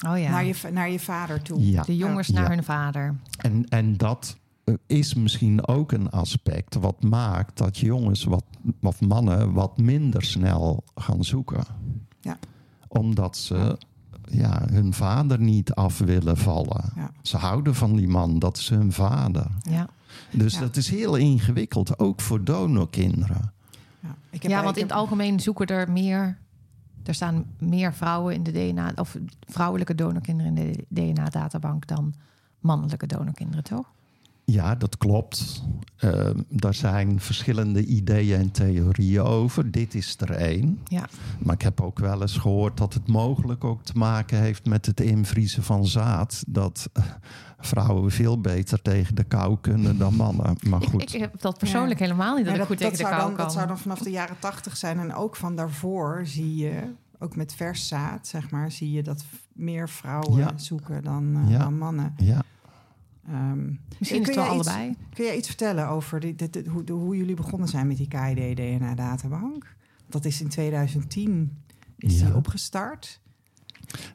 Oh ja, Naar, je, naar je vader toe. Ja. de jongens naar Ja. hun vader. En, en dat is misschien ook een aspect wat maakt dat jongens wat, of mannen wat minder snel gaan zoeken. Ja. Omdat ze ja, hun vader niet af willen vallen. Ja. Ze houden van die man, dat is hun vader. Ja, Dus Ja. dat is heel ingewikkeld, ook voor donorkinderen. Ja, ik heb, ja want in het algemeen zoeken er meer... Er staan meer vrouwen in de DNA... of vrouwelijke donorkinderen in de DNA-databank... dan mannelijke donorkinderen, toch? Ja, dat klopt. Uh, daar zijn verschillende ideeën en theorieën over. Dit is er één. Ja. Maar ik heb ook wel eens gehoord dat het mogelijk ook te maken heeft met het invriezen van zaad. Dat vrouwen veel beter tegen de kou kunnen dan mannen. Maar Ik, goed. ik heb dat persoonlijk helemaal niet, dat Ja, ik goed tegen de zou kou dan, kan. dat zou dan vanaf de jaren tachtig zijn. En ook van daarvoor zie je, ook met vers zaad, zeg maar, zie je dat meer vrouwen Ja. zoeken dan, eh, Ja. dan mannen. ja. Ehm, Misschien kun is het wel jij iets- allebei. Kun je iets vertellen over dit- dit- hoe, de- hoe jullie begonnen zijn met die KID-DNA-databank? Dat is in 2010 is Ja. die opgestart.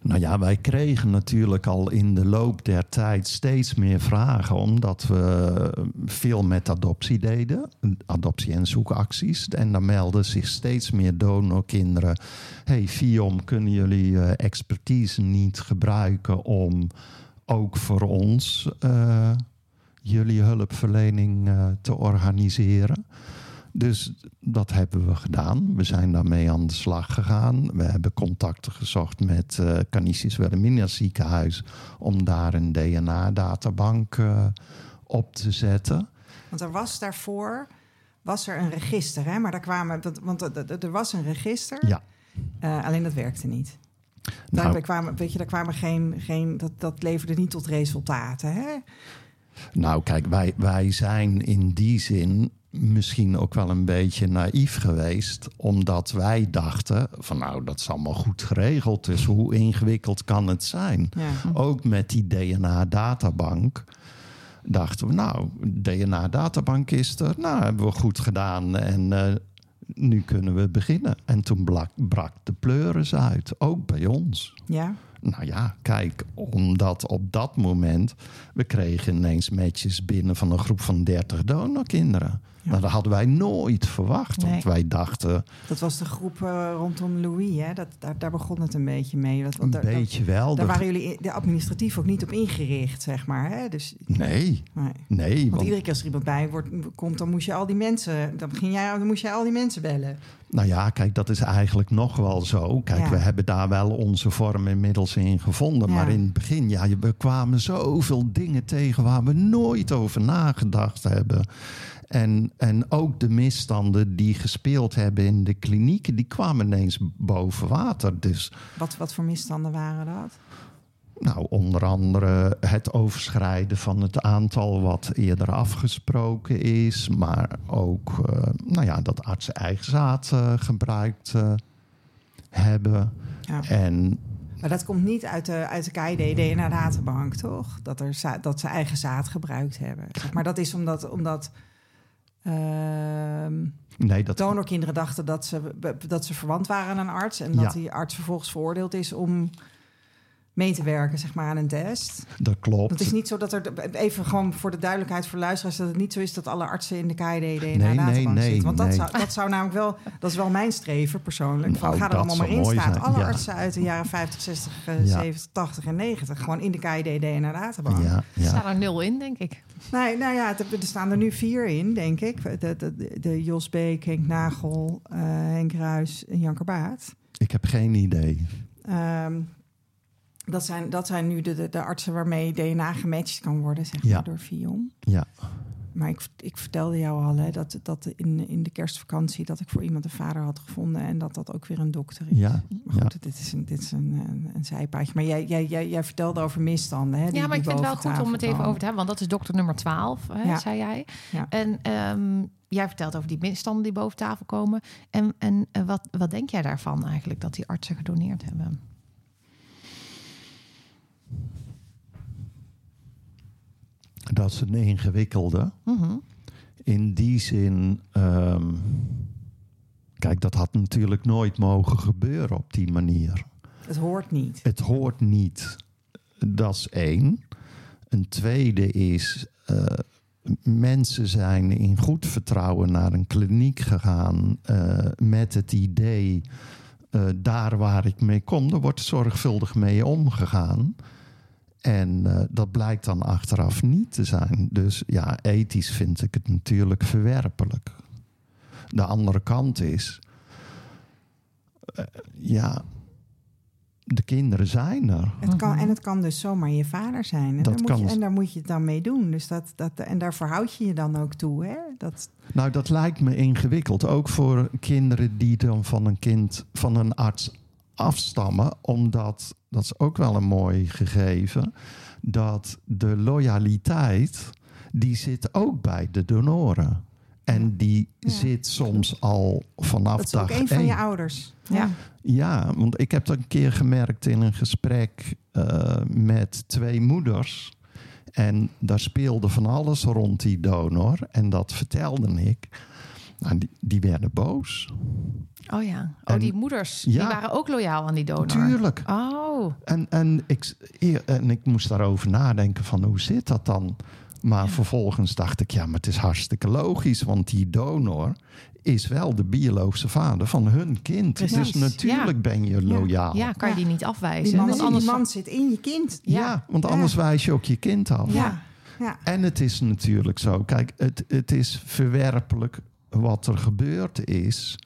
Nou ja, wij kregen natuurlijk al in de loop der tijd steeds meer vragen, omdat we veel met adoptie deden, adoptie- en zoekacties. En dan melden zich steeds meer donorkinderen. Hey, FIOM, kunnen jullie eh, expertise niet gebruiken om ook voor ons eh, jullie hulpverlening eh, te organiseren? Dus dat hebben we gedaan. We zijn daarmee aan de slag gegaan. We hebben contacten gezocht met uh, Canisius Wilhelmina ziekenhuis om daar een DNA-databank uh, op te zetten. Want er was daarvoor was er een register, hè? Maar daar kwamen, want er- was een register, Ja. alleen dat werkte niet. Daar Nou, kwamen, weet je, daar kwamen geen, geen dat, dat leverde niet tot resultaten. Hè? nou, kijk, wij, wij zijn in die zin misschien ook wel een beetje naïef geweest, omdat wij dachten van nou, dat is allemaal goed geregeld, dus hoe ingewikkeld kan het zijn? Ja. Ook met die DNA-databank dachten we, nou, DNA-databank is er. Nou, hebben we goed gedaan en eh, nu kunnen we beginnen. En toen blak- brak de pleuris uit, ook bij ons. ja. Nou ja, kijk, omdat op dat moment... we kregen ineens matches binnen van een groep van 30 donorkinderen. Ja. Nou, dat hadden wij nooit verwacht. Want wij dachten, Dat was de groep eh, rondom Louis, hè? Dat, daar, daar begon het een beetje mee. Dat, een daar, beetje wel. Daar de- waren jullie de administratief ook niet op ingericht, zeg maar. Hè? Dus, Nee, nee. nee. Want Want, iedere keer als er iemand bij wordt, komt, dan moest je al die mensen, dan, begin jij, dan moest jij al die mensen bellen. nou ja, kijk, dat is eigenlijk nog wel zo. Kijk, Ja. we hebben daar wel onze vorm inmiddels in gevonden. Ja. Maar in het begin, ja, we kwamen zoveel dingen tegen... waar we nooit over nagedacht hebben. En, en ook de misstanden die gespeeld hebben in de klinieken... die kwamen ineens boven water. Dus Wat, wat voor misstanden waren dat? Nou, onder andere het overschrijden van het aantal wat eerder afgesproken is. Maar ook eh, nou ja, dat artsen eigen zaad eh, gebruikt eh, hebben. Ja. En Maar dat komt niet uit de, uit de KID-DNA-databank, toch? Dat, er dat ze eigen zaad gebruikt hebben. Maar dat is omdat, omdat nee, dat, donorkinderen dachten dat ze, dat ze verwant waren aan een arts. En dat Ja. die arts vervolgens veroordeeld is om mee te werken zeg maar, aan een test. dat klopt. Het is niet zo dat er, even gewoon voor de duidelijkheid voor luisteraars, dat het niet zo is dat alle artsen in de KID-DNA-databank Nee, nee, nee, zitten. Want dat, nee. zou, dat zou namelijk wel, dat is wel mijn streven persoonlijk. Van, Nou, ga er allemaal maar in staan. Alle ja. artsen uit de jaren 50, 60, eh, Ja. 70, 80 en 90. Gewoon in de KID-DNA-databank. ja, Er ja. staan er nul in, denk ik. Nee, nou ja, het- er staan er nu vier in, denk ik. De, de, de, de Jos Beek, Henk Nagel, eh, Henk Ruis en Jan Kerbaat. Ik heb geen idee. Ehm, dat, zijn, dat zijn nu de, de, de artsen waarmee DNA gematcht kan worden, zeg maar, Ja. door Vion. Ja, Maar ik, ik vertelde jou al hè, dat, dat in, in de kerstvakantie dat ik voor iemand een vader had gevonden en dat dat ook weer een dokter is. ja, Maar goed, dit is een, dit is een, een, een zijpaadje. Maar jij, jij, jij, jij vertelde over misstanden. Hè, die- ja, maar ik vind het wel goed om het even over te hebben. Want dat is dokter nummer 12, hè, Ja. zei jij. Ja. En ehm, jij vertelt over die misstanden die boven tafel komen. En, en eh, wat, wat denk jij daarvan eigenlijk, dat die artsen gedoneerd hebben? Dat is een ingewikkelde. Mhm. In die zin, ehm, kijk, dat had natuurlijk nooit mogen gebeuren op die manier. Het hoort niet. Het hoort niet. Dat is één. Een tweede is, eh, mensen zijn in goed vertrouwen naar een kliniek gegaan eh, met het idee, eh, daar waar ik mee kom, er wordt zorgvuldig mee omgegaan. En eh, dat blijkt dan achteraf niet te zijn. Dus ja, ethisch vind ik het natuurlijk verwerpelijk. De andere kant is, eh, ja, de kinderen zijn er. Het kan, Mhm. en het kan dus zomaar je vader zijn. En, Dat daar, moet kan je, en daar moet je het dan mee doen. Dus dat, dat, en daar verhoud je je dan ook toe. Hè? Dat, Nou, dat lijkt me ingewikkeld. Ook voor kinderen die dan van een kind, van een arts afstammen. Omdat, dat is ook wel een mooi gegeven, dat de loyaliteit, die zit ook bij de donoren. En die Ja. zit soms al vanaf dat is ook een van één. je ouders. Ja. Ja, want ik heb dat een keer gemerkt in een gesprek eh, met twee moeders. En daar speelde van alles rond die donor. En dat vertelde ik. Nou, die, die werden boos. Oh ja. Oh, En- die moeders, die waren ook loyaal aan die donor. Tuurlijk. Oh, En, en, ik, en ik moest daarover nadenken van hoe zit dat dan? Maar vervolgens dacht ik, ja, maar het is hartstikke logisch. Want die donor is wel de biologische vader van hun kind. Precies, Dus natuurlijk ben je loyaal. ja, kan je die niet afwijzen? Die man, Want die anders man zit in je kind. Ja, Ja. want Ja. anders wijs je ook je kind af. Ja. ja. En het is natuurlijk zo, kijk, het, het is verwerpelijk wat er gebeurd is.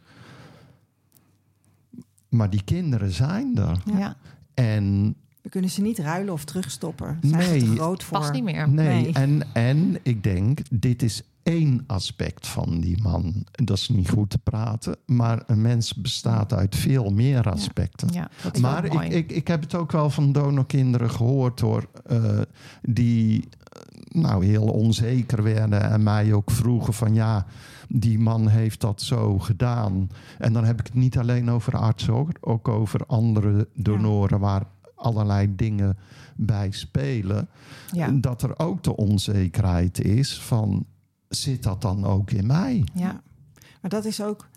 Maar die kinderen zijn er. Ja. En We kunnen ze niet ruilen of terugstoppen. Zijn Nee. ze te groot voor. past niet meer. nee, Nee. En, en ik denk, dit is één aspect van die man. Dat is niet goed te praten, maar een mens bestaat uit veel meer aspecten. Ja, dat is Maar ik, mooi. ik, ik heb het ook wel van donorkinderen gehoord hoor. eh, die eh, nou heel onzeker werden en mij ook vroegen van ja, die man heeft dat zo gedaan. En dan heb ik het niet alleen over artsen, hoor, ook over andere donoren waar allerlei dingen bij spelen. ja. Dat er ook de onzekerheid is van zit dat dan ook in mij? Ja. Maar dat is ook,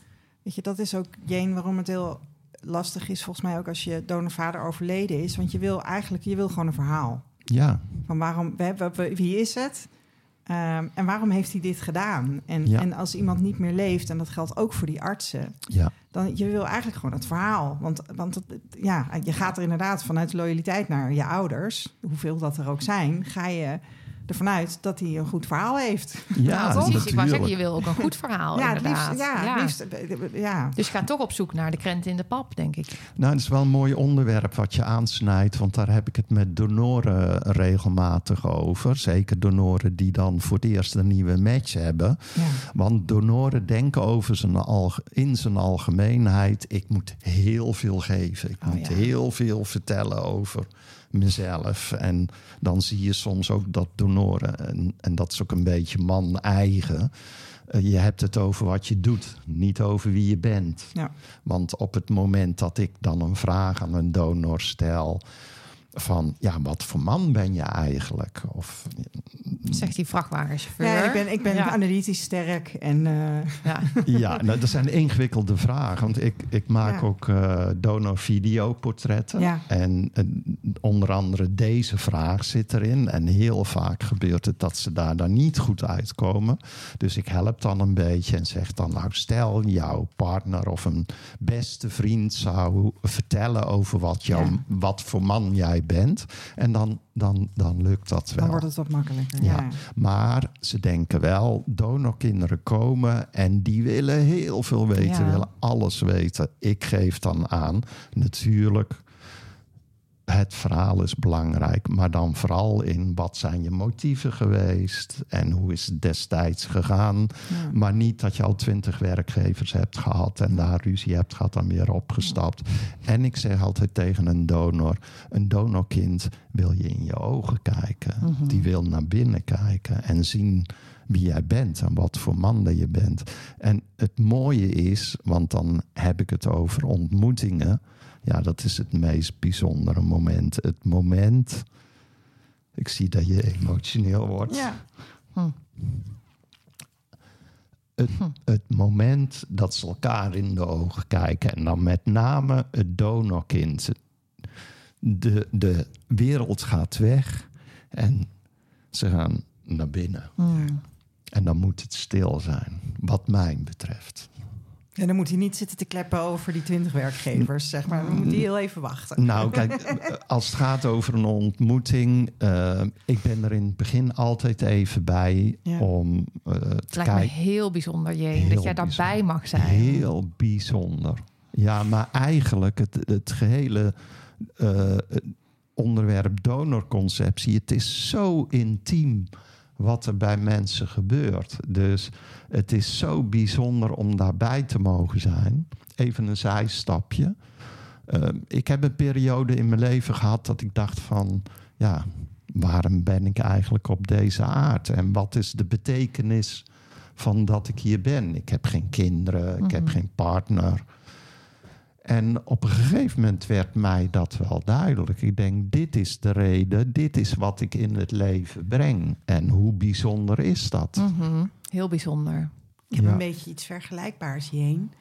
weet je, dat is ook, Jane, waarom het heel lastig is volgens mij ook als je donorvader overleden is. Want je wil eigenlijk, je wil gewoon een verhaal. Ja, Van waarom, we hebben, wie is het? Ehm, en waarom heeft hij dit gedaan? En, Ja. en als iemand niet meer leeft, en dat geldt ook voor die artsen, ja, dan je wil eigenlijk gewoon het verhaal. Want, want ja, je gaat er inderdaad vanuit loyaliteit naar je ouders, hoeveel dat er ook zijn, ga je ervan uit dat hij een goed verhaal heeft. ja, precies. Ik wou zeggen, je wil ook een goed verhaal, ja, liefst, ja, het liefst, ja. Dus ga toch op zoek naar de krent in de pap, denk ik. Nou, het is wel een mooi onderwerp wat je aansnijdt, want daar heb ik het met donoren regelmatig over. Zeker donoren die dan voor het eerst een nieuwe match hebben. ja. Want donoren denken over zijn alge- in zijn algemeenheid: ik moet heel veel geven. Ik Oh, moet ja. heel veel vertellen over mezelf. En dan zie je soms ook dat donoren, en, en dat is ook een beetje man-eigen. eh, je hebt het over wat je doet, niet over wie je bent. Ja. Want op het moment dat ik dan een vraag aan een donor stel. Van ja, wat voor man ben je eigenlijk? Of Zegt die vrachtwagenchauffeur. Ja, ik ben, ik ben Ja. analytisch sterk en eh, Ja. Ja, nou, dat zijn ingewikkelde vragen. Want ik, ik maak Ja. ook eh donor-videoportretten. Ja. En eh, onder andere deze vraag zit erin. En heel vaak gebeurt het dat ze daar dan niet goed uitkomen. Dus ik help dan een beetje en zeg dan... nou, stel jouw partner of een beste vriend zou vertellen... over wat, jou, Ja. wat voor man jij bent. En dan, dan, dan lukt dat wel. dan wordt het wat makkelijker. Ja. Ja. Maar ze denken wel, donorkinderen komen en die willen heel veel weten, Ja. willen alles weten. Ik geef dan aan, natuurlijk, het verhaal is belangrijk, maar dan vooral in wat zijn je motieven geweest en hoe is het destijds gegaan. Ja. Maar niet dat je al twintig werkgevers hebt gehad en daar ruzie hebt gehad en weer opgestapt. En ik zeg altijd tegen een donor: een donorkind wil je in je ogen kijken. Mhm. Die wil naar binnen kijken en zien wie jij bent en wat voor man dat je bent. En het mooie is, want dan heb ik het over ontmoetingen. Ja, dat is het meest bijzondere moment. Het moment. Ik zie dat je emotioneel wordt. Ja. Het, het moment dat ze elkaar in de ogen kijken. En dan met name het donorkind. De, de wereld gaat weg en ze gaan naar binnen. Hmm. En dan moet het stil zijn, wat mij betreft. En dan moet hij niet zitten te kleppen over die twintig werkgevers, zeg maar. Dan moet hij heel even wachten. Nou, kijk, als het gaat over een ontmoeting, eh, ik ben er in het begin altijd even bij Ja. om eh, te Het lijkt me kijken. heel bijzonder, Jeen, Heel dat jij daarbij bijzonder. mag zijn. Heel bijzonder. Ja, maar eigenlijk het, het gehele eh, onderwerp donorconceptie, het is zo intiem wat er bij mensen gebeurt. Dus het is zo bijzonder om daarbij te mogen zijn. Even een zijstapje. Eh, ik heb een periode in mijn leven gehad dat ik dacht van, ja, waarom ben ik eigenlijk op deze aard? En wat is de betekenis van dat ik hier ben? Ik heb geen kinderen, ik heb Mhm. geen partner. En op een gegeven moment werd mij dat wel duidelijk. Ik denk, dit is de reden, dit is wat ik in het leven breng. En hoe bijzonder is dat? Mhm. Heel bijzonder. Ik heb Ja. een beetje iets vergelijkbaars hierheen.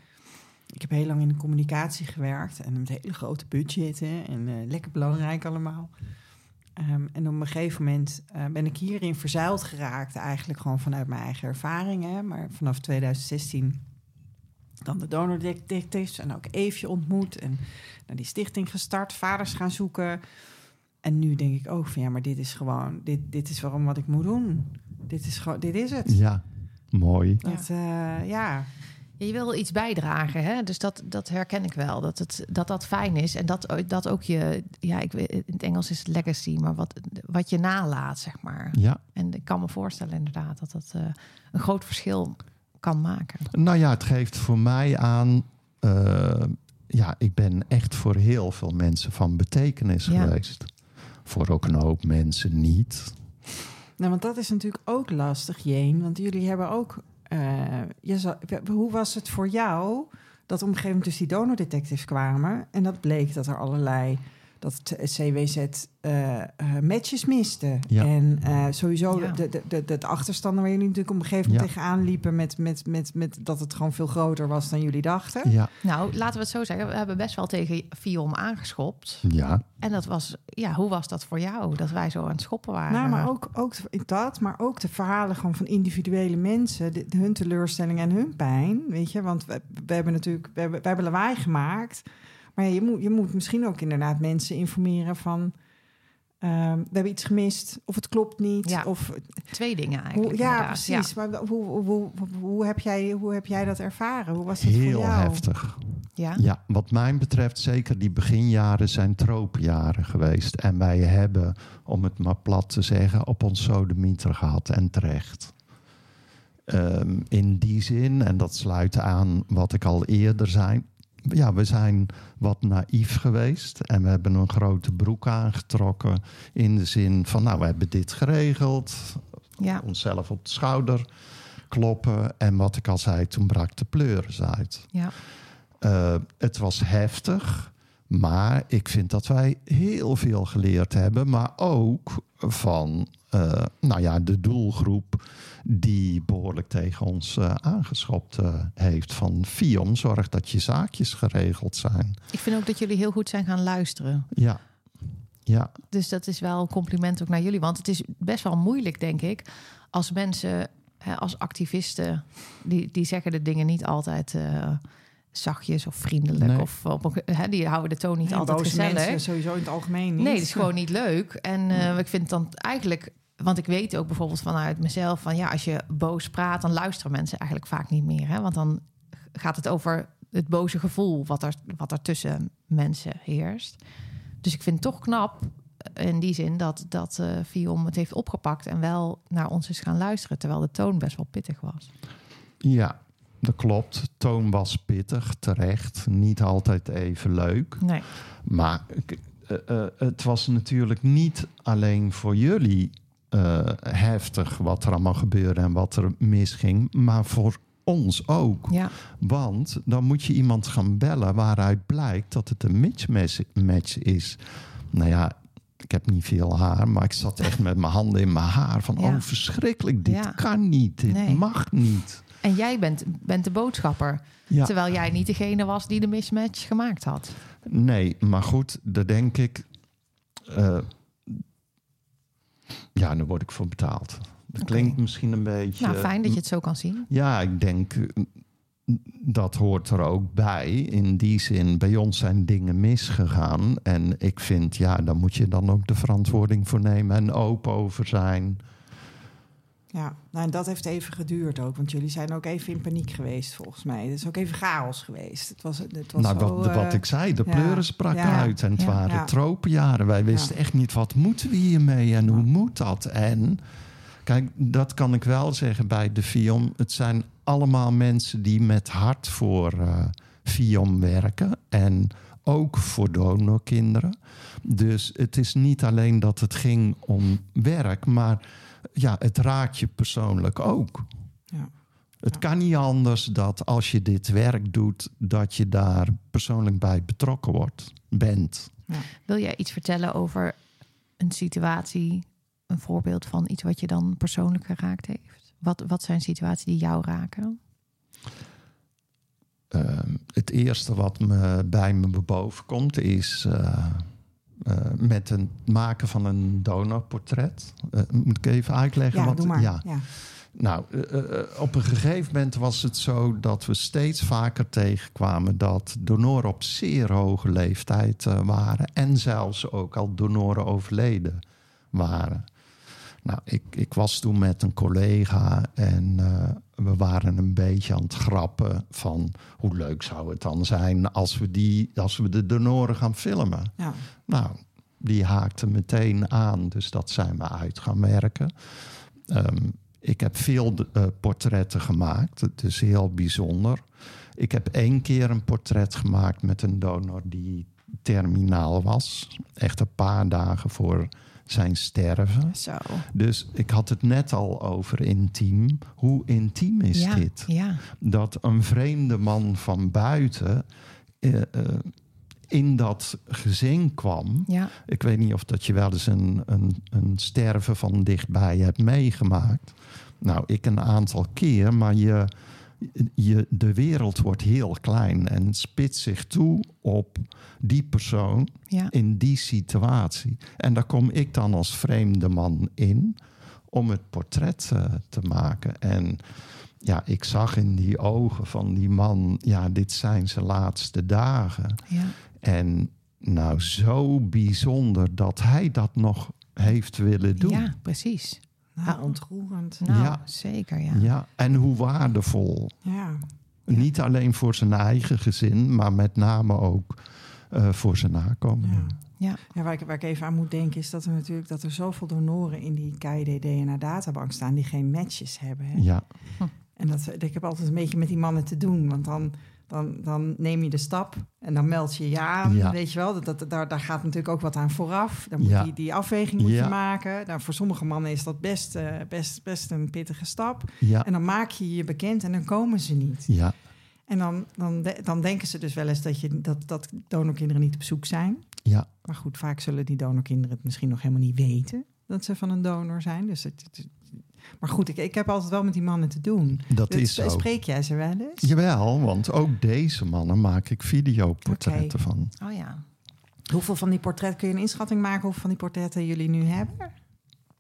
Ik heb heel lang in de communicatie gewerkt en met hele grote budgetten en eh, lekker belangrijk allemaal. Ehm, en op een gegeven moment eh, ben ik hierin verzeild geraakt, eigenlijk gewoon vanuit mijn eigen ervaringen. Maar vanaf 2016 dan de donor detectives en ook Eefje ontmoet en naar die stichting gestart, vaders gaan zoeken. En nu denk ik ook van ja, maar dit is gewoon, dit, dit is waarom wat ik moet doen. Dit is gewoon, dit is het. Ja, mooi. Dat, eh, ja, Ja, Je wil iets bijdragen, hè? dus dat, dat herken ik wel. Dat, het, dat dat fijn is en dat, dat ook je, ja, ik, weet- in het Engels is het legacy, maar wat, wat je nalaat, zeg maar. Ja, En ik kan me voorstellen inderdaad dat dat eh, een groot verschil kan maken. nou ja, het geeft voor mij aan. eh, ja, ik ben echt voor heel veel mensen van betekenis Ja. geweest. Voor ook een hoop mensen niet. Nou, want dat is natuurlijk ook lastig, Jeen. Want jullie hebben ook... eh, je zal- hoe was het voor jou dat op een gegeven moment dus die donordetectives kwamen... en dat bleek dat er allerlei dat het CWZ eh, eh, matches miste. Ja. En eh, sowieso Ja. de, de, de, de achterstanden waar jullie natuurlijk op een gegeven moment Ja. tegenaan liepen... Met, met, met, met dat het gewoon veel groter was dan jullie dachten. Ja, Nou, laten we het zo zeggen. We hebben best wel tegen Fion aangeschopt. ja. En dat was, ja, hoe was dat voor jou? Dat wij zo aan het schoppen waren. Nou, maar ook, ook dat, maar ook de verhalen gewoon van individuele mensen, de, hun teleurstelling en hun pijn, weet je, want we, we hebben natuurlijk, we hebben, we hebben lawaai gemaakt, maar ja, je moet, je moet misschien ook inderdaad mensen informeren van, ehm, we hebben iets gemist, of het klopt niet, Ja, of Twee dingen eigenlijk. hoe, ja, inderdaad. precies. Maar hoe, hoe, hoe, hoe, heb jij, hoe heb jij dat ervaren? Hoe was voor Heel jou? heftig. Ja. Ja, wat mij betreft zeker die beginjaren zijn tropenjaren geweest. En wij hebben, om het maar plat te zeggen, op ons sodemieter gehad en terecht. Ehm, in die zin, en dat sluit aan wat ik al eerder zei. Ja, we zijn wat naïef geweest en we hebben een grote broek aangetrokken. In de zin van, nou, we hebben dit geregeld. Ja. Onszelf op de schouder kloppen. En wat ik al zei, toen brak de pleuris uit. Ja. Uh, het was heftig, maar ik vind dat wij heel veel geleerd hebben. Maar ook van uh, nou ja, de doelgroep die behoorlijk tegen ons uh, aangeschopt heeft. Van Fion, zorg dat je zaakjes geregeld zijn. Ik vind ook dat jullie heel goed zijn gaan luisteren. Ja. Ja. Dus dat is wel een compliment ook naar jullie. Want het is best wel moeilijk, denk ik, als mensen, hè, als activisten, die, die zeggen de dingen niet altijd zachtjes of vriendelijk. Nee. Of op een, hè, die houden de toon niet Nee, altijd boze gezellig. mensen sowieso in het algemeen niet. Nee, het is gewoon niet leuk. En uh, ik vind dan eigenlijk, want ik weet ook bijvoorbeeld vanuit mezelf van ja, als je boos praat, dan luisteren mensen eigenlijk vaak niet meer. Hè? Want dan gaat het over het boze gevoel wat er, wat er tussen mensen heerst. Dus ik vind het toch knap in die zin dat, dat uh, Viom het heeft opgepakt en wel naar ons is gaan luisteren, terwijl de toon best wel pittig was. Ja, dat klopt. Toon was pittig, terecht. Niet altijd even leuk. Nee. Maar uh, uh, het was natuurlijk niet alleen voor jullie uh, heftig wat er allemaal gebeurde en wat er misging, maar voor ons ook. Ja. Want dan moet je iemand gaan bellen waaruit blijkt dat het een mismatch is. Nou ja, ik heb niet veel haar, maar ik zat echt met mijn handen in mijn haar. Van, Ja. oh verschrikkelijk, dit Ja. kan niet, dit Nee. mag niet. En jij bent, bent de boodschapper, Ja. terwijl jij niet degene was die de mismatch gemaakt had. Nee, maar goed, daar denk ik... eh, ja, daar word ik voor betaald. Dat klinkt misschien een beetje... Nou, fijn dat je het zo kan zien. Ja, ik denk eh, dat hoort er ook bij. In die zin, bij ons zijn dingen misgegaan. En ik vind, ja, daar moet je dan ook de verantwoording voor nemen en open over zijn. Ja, nou, en dat heeft even geduurd ook. Want jullie zijn ook even in paniek geweest, volgens mij. Het is ook even chaos geweest. Het was, het was nou, zo, wat, wat eh, ik zei, de ja, pleuren sprak ja, uit. En het ja, waren ja. tropenjaren. Wij wisten echt niet, wat moeten we hiermee en hoe moet dat? En kijk, dat kan ik wel zeggen bij de FIOM. Het zijn allemaal mensen die met hart voor FIOM werken. En ook voor donorkinderen. Dus het is niet alleen dat het ging om werk, maar ja, het raakt je persoonlijk ook. Ja. Het Ja. kan niet anders dat als je dit werk doet, dat je daar persoonlijk bij betrokken wordt, bent. Wil jij iets vertellen over een situatie, een voorbeeld van iets wat je dan persoonlijk geraakt heeft? Wat, wat zijn situaties die jou raken? Ehm, het eerste wat me bij me boven komt is eh, eh, met het maken van een donorportret. Eh, moet ik even uitleggen? Ja, wat, doe maar. Ja. Ja. Nou, eh, op een gegeven moment was het zo dat we steeds vaker tegenkwamen dat donoren op zeer hoge leeftijd waren en zelfs ook al donoren overleden waren. Nou, ik, ik was toen met een collega en we waren een beetje aan het grappen van hoe leuk zou het dan zijn als we, die, als we de donoren gaan filmen. Ja. Nou, die haakte meteen aan, dus dat zijn we uit gaan werken. Ehm, ik heb veel eh, portretten gemaakt, het is heel bijzonder. Ik heb één keer een portret gemaakt met een donor die terminaal was. Echt een paar dagen voor zijn sterven. Zo. Dus ik had het net al over intiem. Hoe intiem is ja, dit? Ja, dat een vreemde man van buiten eh, eh, in dat gezin kwam. Ja, Ik weet niet of dat je wel eens een, een, een sterven van dichtbij hebt meegemaakt. Nou, ik een aantal keer, maar je, je, de wereld wordt heel klein en spitst zich toe op die persoon ja. in die situatie. En daar kom ik dan als vreemde man in om het portret eh, te maken. En ja, ik zag in die ogen van die man, ja, dit zijn zijn laatste dagen. ja. En nou, zo bijzonder dat hij dat nog heeft willen doen. ja precies. Nou, Ja. ontroerend. Nou, Ja. zeker, ja. Ja, en hoe waardevol. Ja. Niet alleen voor zijn eigen gezin, maar met name ook eh, voor zijn nakomelingen. Ja. Ja. Ja, waar, ik, waar ik even aan moet denken is dat er natuurlijk dat er zoveel donoren in die KID DNA databank staan die geen matches hebben. Hè? Ja, En dat, ik heb altijd een beetje met die mannen te doen, want dan, dan, dan neem je de stap en dan meld je je aan, Ja. weet je wel. Dat, dat, daar, daar gaat natuurlijk ook wat aan vooraf. Dan moet Ja. die, die afweging moet Ja. je maken. Nou, voor sommige mannen is dat best, eh, best, best een pittige stap. En dan maak je je bekend en dan komen ze niet. ja, En dan, dan, dan denken ze dus wel eens dat, je, dat, dat donorkinderen niet op zoek zijn. ja. Maar goed, vaak zullen die donorkinderen het misschien nog helemaal niet weten dat ze van een donor zijn. Dus het, het- maar goed, ik, ik heb altijd wel met die mannen te doen. Dat Dus is zo. Spreek jij ze wel eens? Jawel, want ook deze mannen maak ik videoportretten van. Oh ja. Hoeveel van die portretten kun je een inschatting maken? Hoeveel van die portretten jullie nu hebben?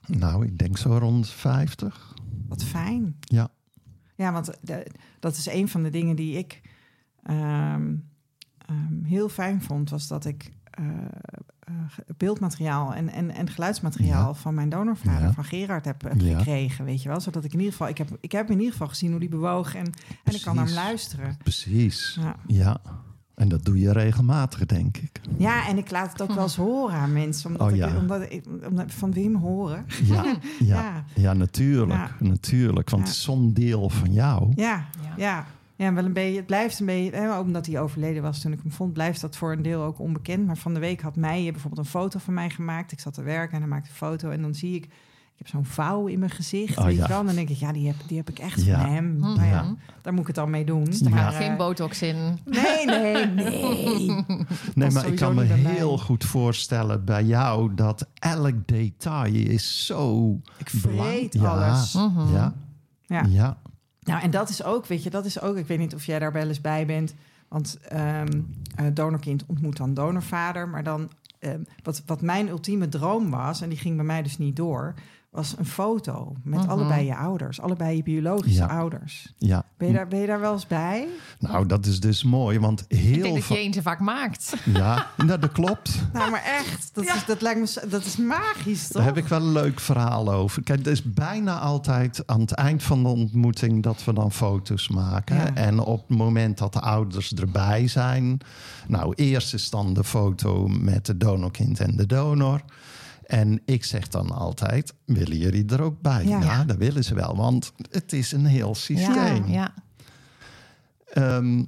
Nou, ik denk zo rond 50. Wat fijn. Ja, Ja, want de- dat is een van de dingen die ik ehm, ehm, heel fijn vond, was dat ik eh, beeldmateriaal en, en, en geluidsmateriaal Ja. van mijn donorvader, Ja. van Gerard, heb, heb Ja. gekregen. Weet je wel, zodat ik in ieder geval, ik heb, ik heb in ieder geval gezien hoe die bewoog en, en ik kan naar hem luisteren. precies. Ja. Ja. En dat doe je regelmatig, denk ik. ja, en ik laat het ook wel eens horen aan mensen, omdat Oh, ik, omdat ik omdat, van Wim horen. Ja, ja, Ja. ja. natuurlijk. Natuurlijk. Want Ja. het is zo'n deel van jou. Ja, Ja. Ja. Ja, wel een beetje. Het blijft een beetje, hè, omdat hij overleden was toen ik hem vond, blijft dat voor een deel ook onbekend. Maar van de week had Meijer bijvoorbeeld een foto van mij gemaakt. Ik zat te werken en hij maakte een foto en dan zie ik, ik heb zo'n vouw in mijn gezicht. Oh, weet ja. je wel? En dan denk ik, ja, die heb, die heb ik echt Ja. van hem. Mhm. Nou ja, daar moet ik het dan mee doen. Dus daar Maar, gaat eh, geen botox in. Nee, nee, nee. Nee, maar ik kan me mij. heel goed voorstellen bij jou dat elk detail is zo. Ik vreet Ja, alles. Mhm. Ja, Ja. Nou, en dat is ook, weet je, dat is ook, ik weet niet of jij daar wel eens bij bent, want ehm eh, donorkind ontmoet dan donorvader, maar dan, ehm, wat, wat mijn ultieme droom was, en die ging bij mij dus niet door, was een foto met Mhm. allebei je ouders, allebei je biologische Ja. ouders. ja. Ben je, daar, ben je daar wel eens bij? Nou, dat is dus mooi, want Ik heel denk dat. Jane ze vaak maakt. Ja, nou, dat klopt. Nou, maar echt, dat, Ja. is, dat lijkt me, dat is magisch, toch? Daar heb ik wel een leuk verhaal over. Kijk, het is bijna altijd aan het eind van de ontmoeting dat we dan foto's maken. Ja. En op het moment dat de ouders erbij zijn. Nou, eerst is dan de foto met de donorkind en de donor. En ik zeg dan altijd: willen jullie er ook bij? Ja. Ja, dat willen ze wel, want het is een heel systeem. Ja, ja. Ehm,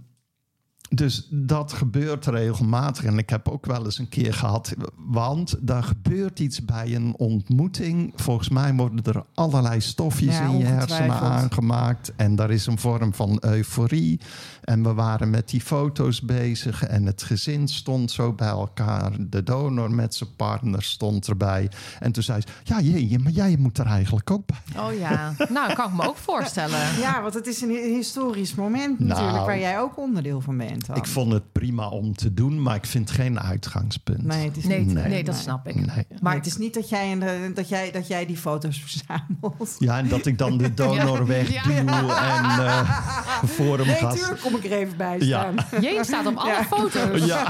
dus dat gebeurt regelmatig. En ik heb ook wel eens een keer gehad. Want daar gebeurt iets bij een ontmoeting. Volgens mij worden er allerlei stofjes Ja, in je hersenen aangemaakt. En daar is een vorm van euforie. En we waren met die foto's bezig. En het gezin stond zo bij elkaar. De donor met zijn partner stond erbij. En toen zei ze: Ja, jee, maar jij moet er eigenlijk ook bij. Oh ja. Nou, kan ik me ook voorstellen. Ja, want het is een historisch moment Nou. natuurlijk, waar jij ook onderdeel van bent. dan. Ik vond het prima om te doen, maar ik vind het geen uitgangspunt. Nee, het is Nee, nee, dat snap ik. Nee. Maar het is niet dat jij, dat jij, dat jij die foto's verzamelt. Ja, en dat ik dan de donor Ja. wegduw Ja. en eh, voor hem Nee, ga. tuurlijk kom ik er even bij Ja. staan. Jane staat op alle Ja. foto's. Ja.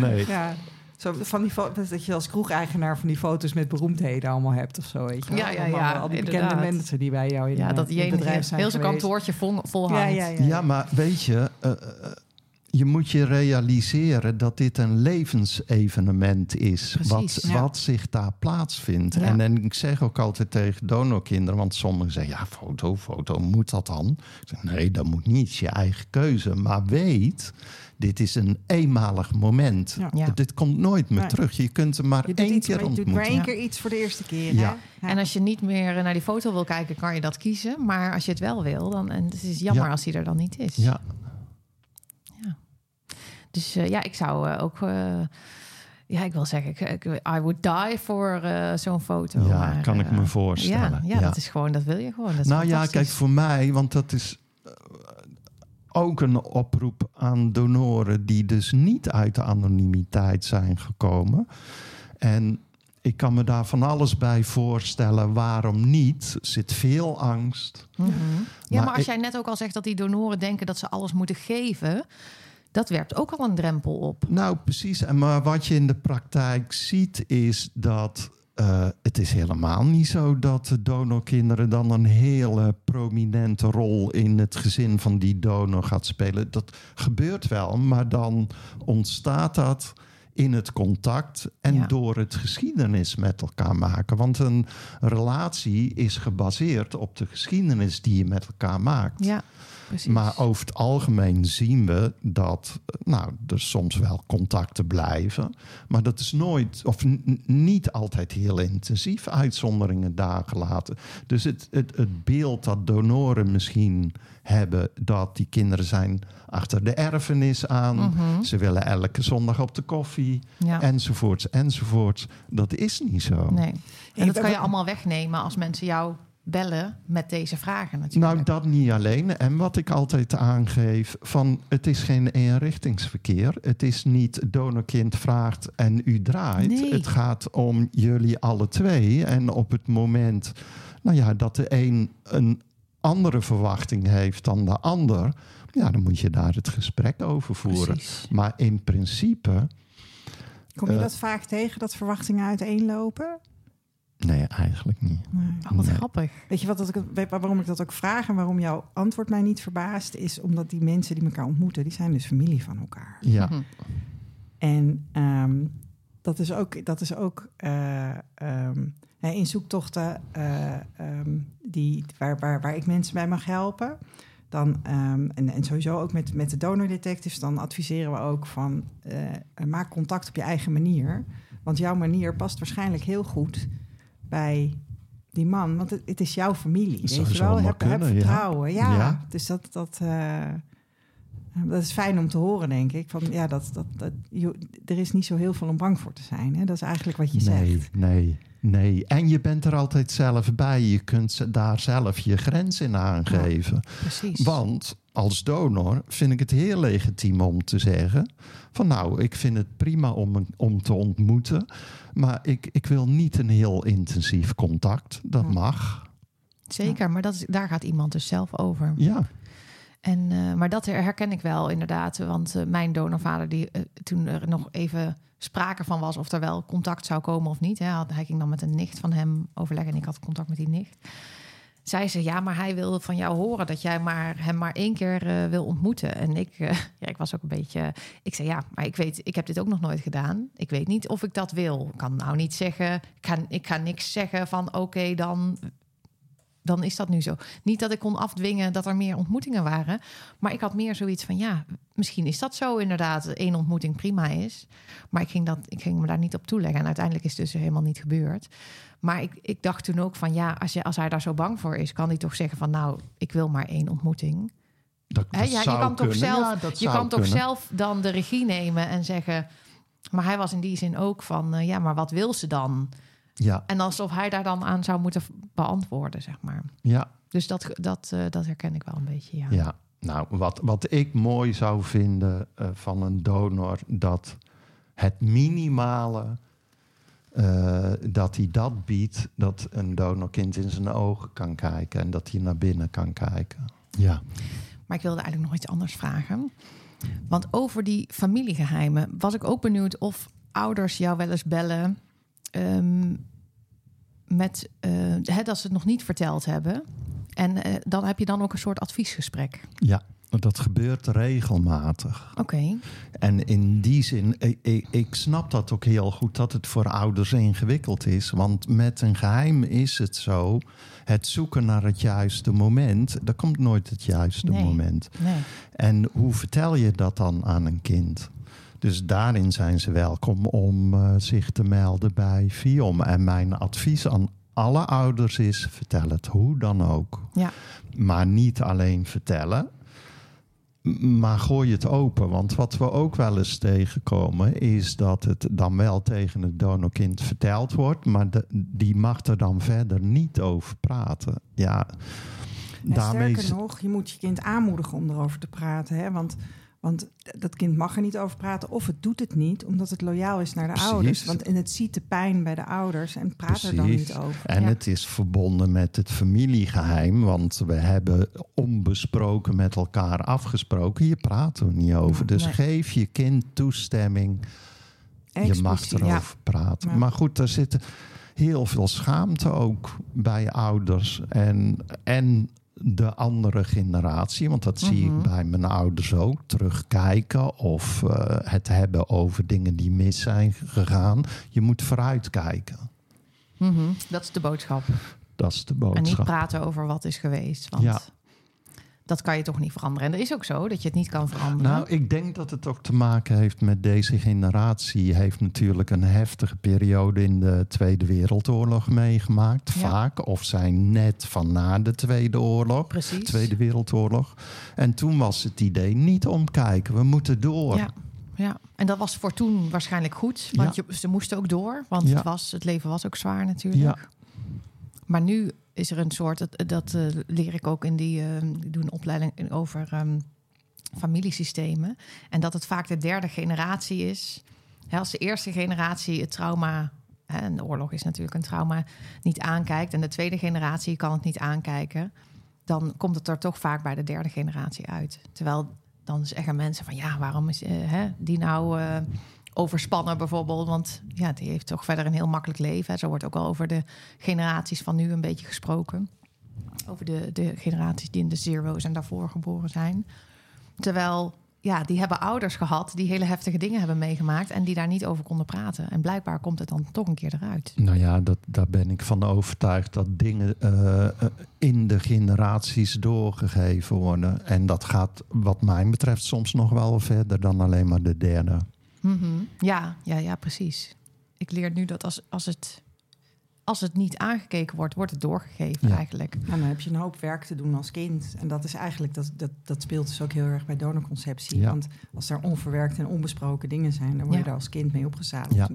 Nee. Ja. Zo van die dat je als kroegeigenaar van die foto's met beroemdheden allemaal hebt of zo. Weet je wel. Ja, ja, Allemaal ja, Al die bekende inderdaad. mensen die bij jou in, Ja, dat in het bedrijf heel, zijn heel zijn kantoortje vol, vol Ja, hangt. ja, ja. Ja, maar weet je, eh, eh, je moet je realiseren dat dit een levensevenement is. Precies, wat, ja. wat zich daar plaatsvindt. Ja. En, en ik zeg ook altijd tegen donorkinderen, want sommigen zeggen, ja, foto, foto, moet dat dan? Ik zeg, nee, dat moet niet, is je eigen keuze. Maar weet, dit is een eenmalig moment. Ja. Ja. Dit komt nooit meer Nee. terug. Je kunt hem maar Je één iets, keer maar je doet ontmoeten. maar één Ja. keer iets voor de eerste keer. Ja. Hè? Ja. En als je niet meer naar die foto wil kijken, kan je dat kiezen. Maar als je het wel wil, dan en het is jammer Ja. als hij er dan niet is. Ja. Dus eh, ja, ik zou eh, ook... eh, ja, ik wil zeggen, ik, I would die voor zo'n foto. Ja, maar, kan ik me voorstellen. Ja, ja, dat is gewoon, dat wil je gewoon. Dat is nou ja, kijk, voor mij, want dat is ook een oproep aan donoren die dus niet uit de anonimiteit zijn gekomen. En ik kan me daar van alles bij voorstellen. Waarom niet? Er zit veel angst. Mhm. Ja, Maar maar als ik- jij net ook al zegt dat die donoren denken dat ze alles moeten geven, dat werpt ook al een drempel op. Nou, precies. En maar wat je in de praktijk ziet is dat eh, het is helemaal niet zo dat de donorkinderen dan een hele prominente rol in het gezin van die donor gaat spelen. Dat gebeurt wel, maar dan ontstaat dat in het contact en Ja. door het geschiedenis met elkaar maken. Want een relatie is gebaseerd op de geschiedenis die je met elkaar maakt. Ja, precies. Maar over het algemeen zien we dat nou, er soms wel contacten blijven. Maar dat is nooit, of niet altijd heel intensief, uitzonderingen daar gelaten. Dus het, het, het beeld dat donoren misschien hebben dat die kinderen zijn achter de erfenis aan. Mhm. Ze willen elke zondag op de koffie, ja. enzovoorts, enzovoorts. Dat is niet zo. Nee. En dat kan je allemaal wegnemen als mensen jou bellen met deze vragen natuurlijk. Nou, dat niet alleen. En wat ik altijd aangeef, van het is geen eenrichtingsverkeer. Het is niet donorkind vraagt en u draait. Nee. Het gaat om jullie alle twee. En op het moment nou ja, dat de een een andere verwachting heeft dan de ander... ja, dan moet je daar het gesprek over voeren. Precies. Maar in principe, Kom je Eh. dat vaak tegen, dat verwachtingen uiteenlopen? Nee, eigenlijk niet. Nee. Oh, wat Nee. grappig. Weet je wat, dat ik, waarom ik dat ook vraag en waarom jouw antwoord mij niet verbaast, is omdat die mensen die elkaar ontmoeten, die zijn dus familie van elkaar. Ja, Mhm. En ehm, dat is ook, dat is ook eh, ehm, hè, in zoektochten eh, ehm, die, waar, waar, waar ik mensen bij mag helpen. Dan, ehm, en, en sowieso ook met, met de donor detectives, dan adviseren we ook van eh, maak contact op je eigen manier. Want jouw manier past waarschijnlijk heel goed bij die man. Want het, het is jouw familie. Dat weet je wel? Heb, heb kunnen, vertrouwen. Ja. Ja. dus dat, dat, eh, dat is fijn om te horen, denk ik. Van, ja, dat, dat, dat, je- er is niet zo heel veel om bang voor te zijn. Hè? Dat is eigenlijk wat je nee, zegt. nee, nee. En je bent er altijd zelf bij. Je kunt daar zelf je grens in aangeven. Precies. Want als donor vind ik het heel legitiem om te zeggen... van nou, ik vind het prima om, om te ontmoeten... maar ik, ik wil niet een heel intensief contact. Dat mag. Zeker, maar dat is, daar gaat iemand dus zelf over. Ja, En, eh, maar dat herken ik wel inderdaad. Want eh, mijn donorvader, die, eh, toen er nog even sprake van was of er wel contact zou komen of niet. Hè, had- hij ging dan met een nicht van hem overleggen en ik had contact met die nicht. Zei ze, ja, maar hij wil van jou horen dat jij maar, hem maar één keer eh, wil ontmoeten. En ik, eh, ja, ik was ook een beetje... Ik zei, ja, maar ik weet, ik heb dit ook nog nooit gedaan. Ik weet niet of ik dat wil. Ik kan nou niet zeggen, ik ga, ik ga niks zeggen van oké, dan dan is dat nu zo. Niet dat ik kon afdwingen dat er meer ontmoetingen waren. Maar ik had meer zoiets van, ja, misschien is dat zo inderdaad. één ontmoeting prima is. Maar ik ging, dat, ik ging me daar niet op toeleggen. En uiteindelijk is het dus helemaal niet gebeurd. Maar ik, ik dacht toen ook van, ja, als, je, als hij daar zo bang voor is... kan hij toch zeggen van, nou, ik wil maar één ontmoeting. dat, Hè, dat ja, je kan, toch zelf, Ja, je kan toch zelf dan de regie nemen en zeggen... Maar hij was in die zin ook van, eh, ja, maar wat wil ze dan? Ja, En alsof hij daar dan aan zou moeten beantwoorden, zeg maar. ja, Dus dat, dat, eh, dat herken ik wel een beetje, ja. Ja, nou, wat, wat ik mooi zou vinden eh, van een donor, dat het minimale eh, dat hij dat biedt, dat een donorkind in zijn ogen kan kijken en dat hij naar binnen kan kijken. Ja, Maar ik wilde eigenlijk nog iets anders vragen. Want over die familiegeheimen was ik ook benieuwd of ouders jou wel eens bellen ehm, met hè, dat ze het nog niet verteld hebben. En eh, dan heb je dan ook een soort adviesgesprek. ja, dat gebeurt regelmatig. Oké, En in die zin, ik, snap dat ook heel goed dat het voor ouders ingewikkeld is. Want met een geheim is het zo, het zoeken naar het juiste moment, er komt nooit het juiste Nee. moment. nee. En hoe vertel je dat dan aan een kind? Dus daarin zijn ze welkom om eh, zich te melden bij FIOM. En mijn advies aan alle ouders is: vertel het hoe dan ook. Ja. Maar niet alleen vertellen, Maar gooi het open. Want wat we ook wel eens tegenkomen... is dat het dan wel tegen het donorkind verteld wordt... maar de- die mag er dan verder niet over praten. Ja, En daarmee... sterker nog, je moet je kind aanmoedigen om erover te praten. Hè? Want, want dat kind mag er niet over praten of het doet het niet... omdat het loyaal is naar de Precies. ouders. Want en het ziet de pijn bij de ouders en praat er dan niet over. En Ja. het is verbonden met het familiegeheim, want we hebben onbesproken met elkaar afgesproken. Hier praten we niet over. Dus Nee. geef je kind toestemming. Je mag erover praten. Maar goed, er zit heel veel schaamte ook bij ouders en, en de andere generatie. Want dat zie ik Mhm. bij mijn ouders ook. Terugkijken of eh, het hebben over dingen die mis zijn gegaan. Je moet vooruitkijken. Mhm, Dat is de boodschap. Dat is de En niet boodschap. praten over wat is geweest. Want Ja. Dat kan je toch niet veranderen. En dat is ook zo, dat je het niet kan veranderen. Nou, ik denk dat het ook te maken heeft met deze generatie. Heeft natuurlijk een heftige periode in de Tweede Wereldoorlog meegemaakt. Ja. Vaak. Of zijn net van na de Tweede Oorlog. Precies. Tweede Wereldoorlog. En toen was het idee niet omkijken. We moeten door. Ja, ja, en dat was voor toen waarschijnlijk goed. Want je, ze moesten ook door. Want Ja. het, was, het leven was ook zwaar natuurlijk. Ja. Maar nu is er een soort, dat, dat eh, leer ik ook in die, een opleiding over ehm, familiesystemen. En dat het vaak de derde generatie is. Hè, als de eerste generatie het trauma, en de oorlog is natuurlijk een trauma, niet aankijkt. En de tweede generatie kan het niet aankijken. Dan komt het er toch vaak bij de derde generatie uit. Terwijl dan zeggen mensen van ja, waarom is eh, hè, die nou overspannen bijvoorbeeld? Want ja, die heeft toch verder een heel makkelijk leven. Zo wordt ook al over de generaties van nu een beetje gesproken. Over de, de generaties die in de zero's en daarvoor geboren zijn. Terwijl, ja, die hebben ouders gehad die hele heftige dingen hebben meegemaakt en die daar niet over konden praten. En blijkbaar komt het dan toch een keer eruit. Nou ja, dat, daar ben ik van overtuigd dat dingen eh, eh, in de generaties doorgegeven worden. En dat gaat, wat mij betreft, soms nog wel verder dan alleen maar de derde. Mhm. Ja, ja, ja, precies. Ik leer nu dat als, als, het, als het niet aangekeken wordt, wordt het doorgegeven Ja. eigenlijk. En dan heb je een hoop werk te doen als kind. En dat is eigenlijk, dat, dat, dat speelt dus ook heel erg bij donorconceptie. Ja. Want als er onverwerkte en onbesproken dingen zijn, dan word je Ja. daar als kind mee opgezadeld. Ja.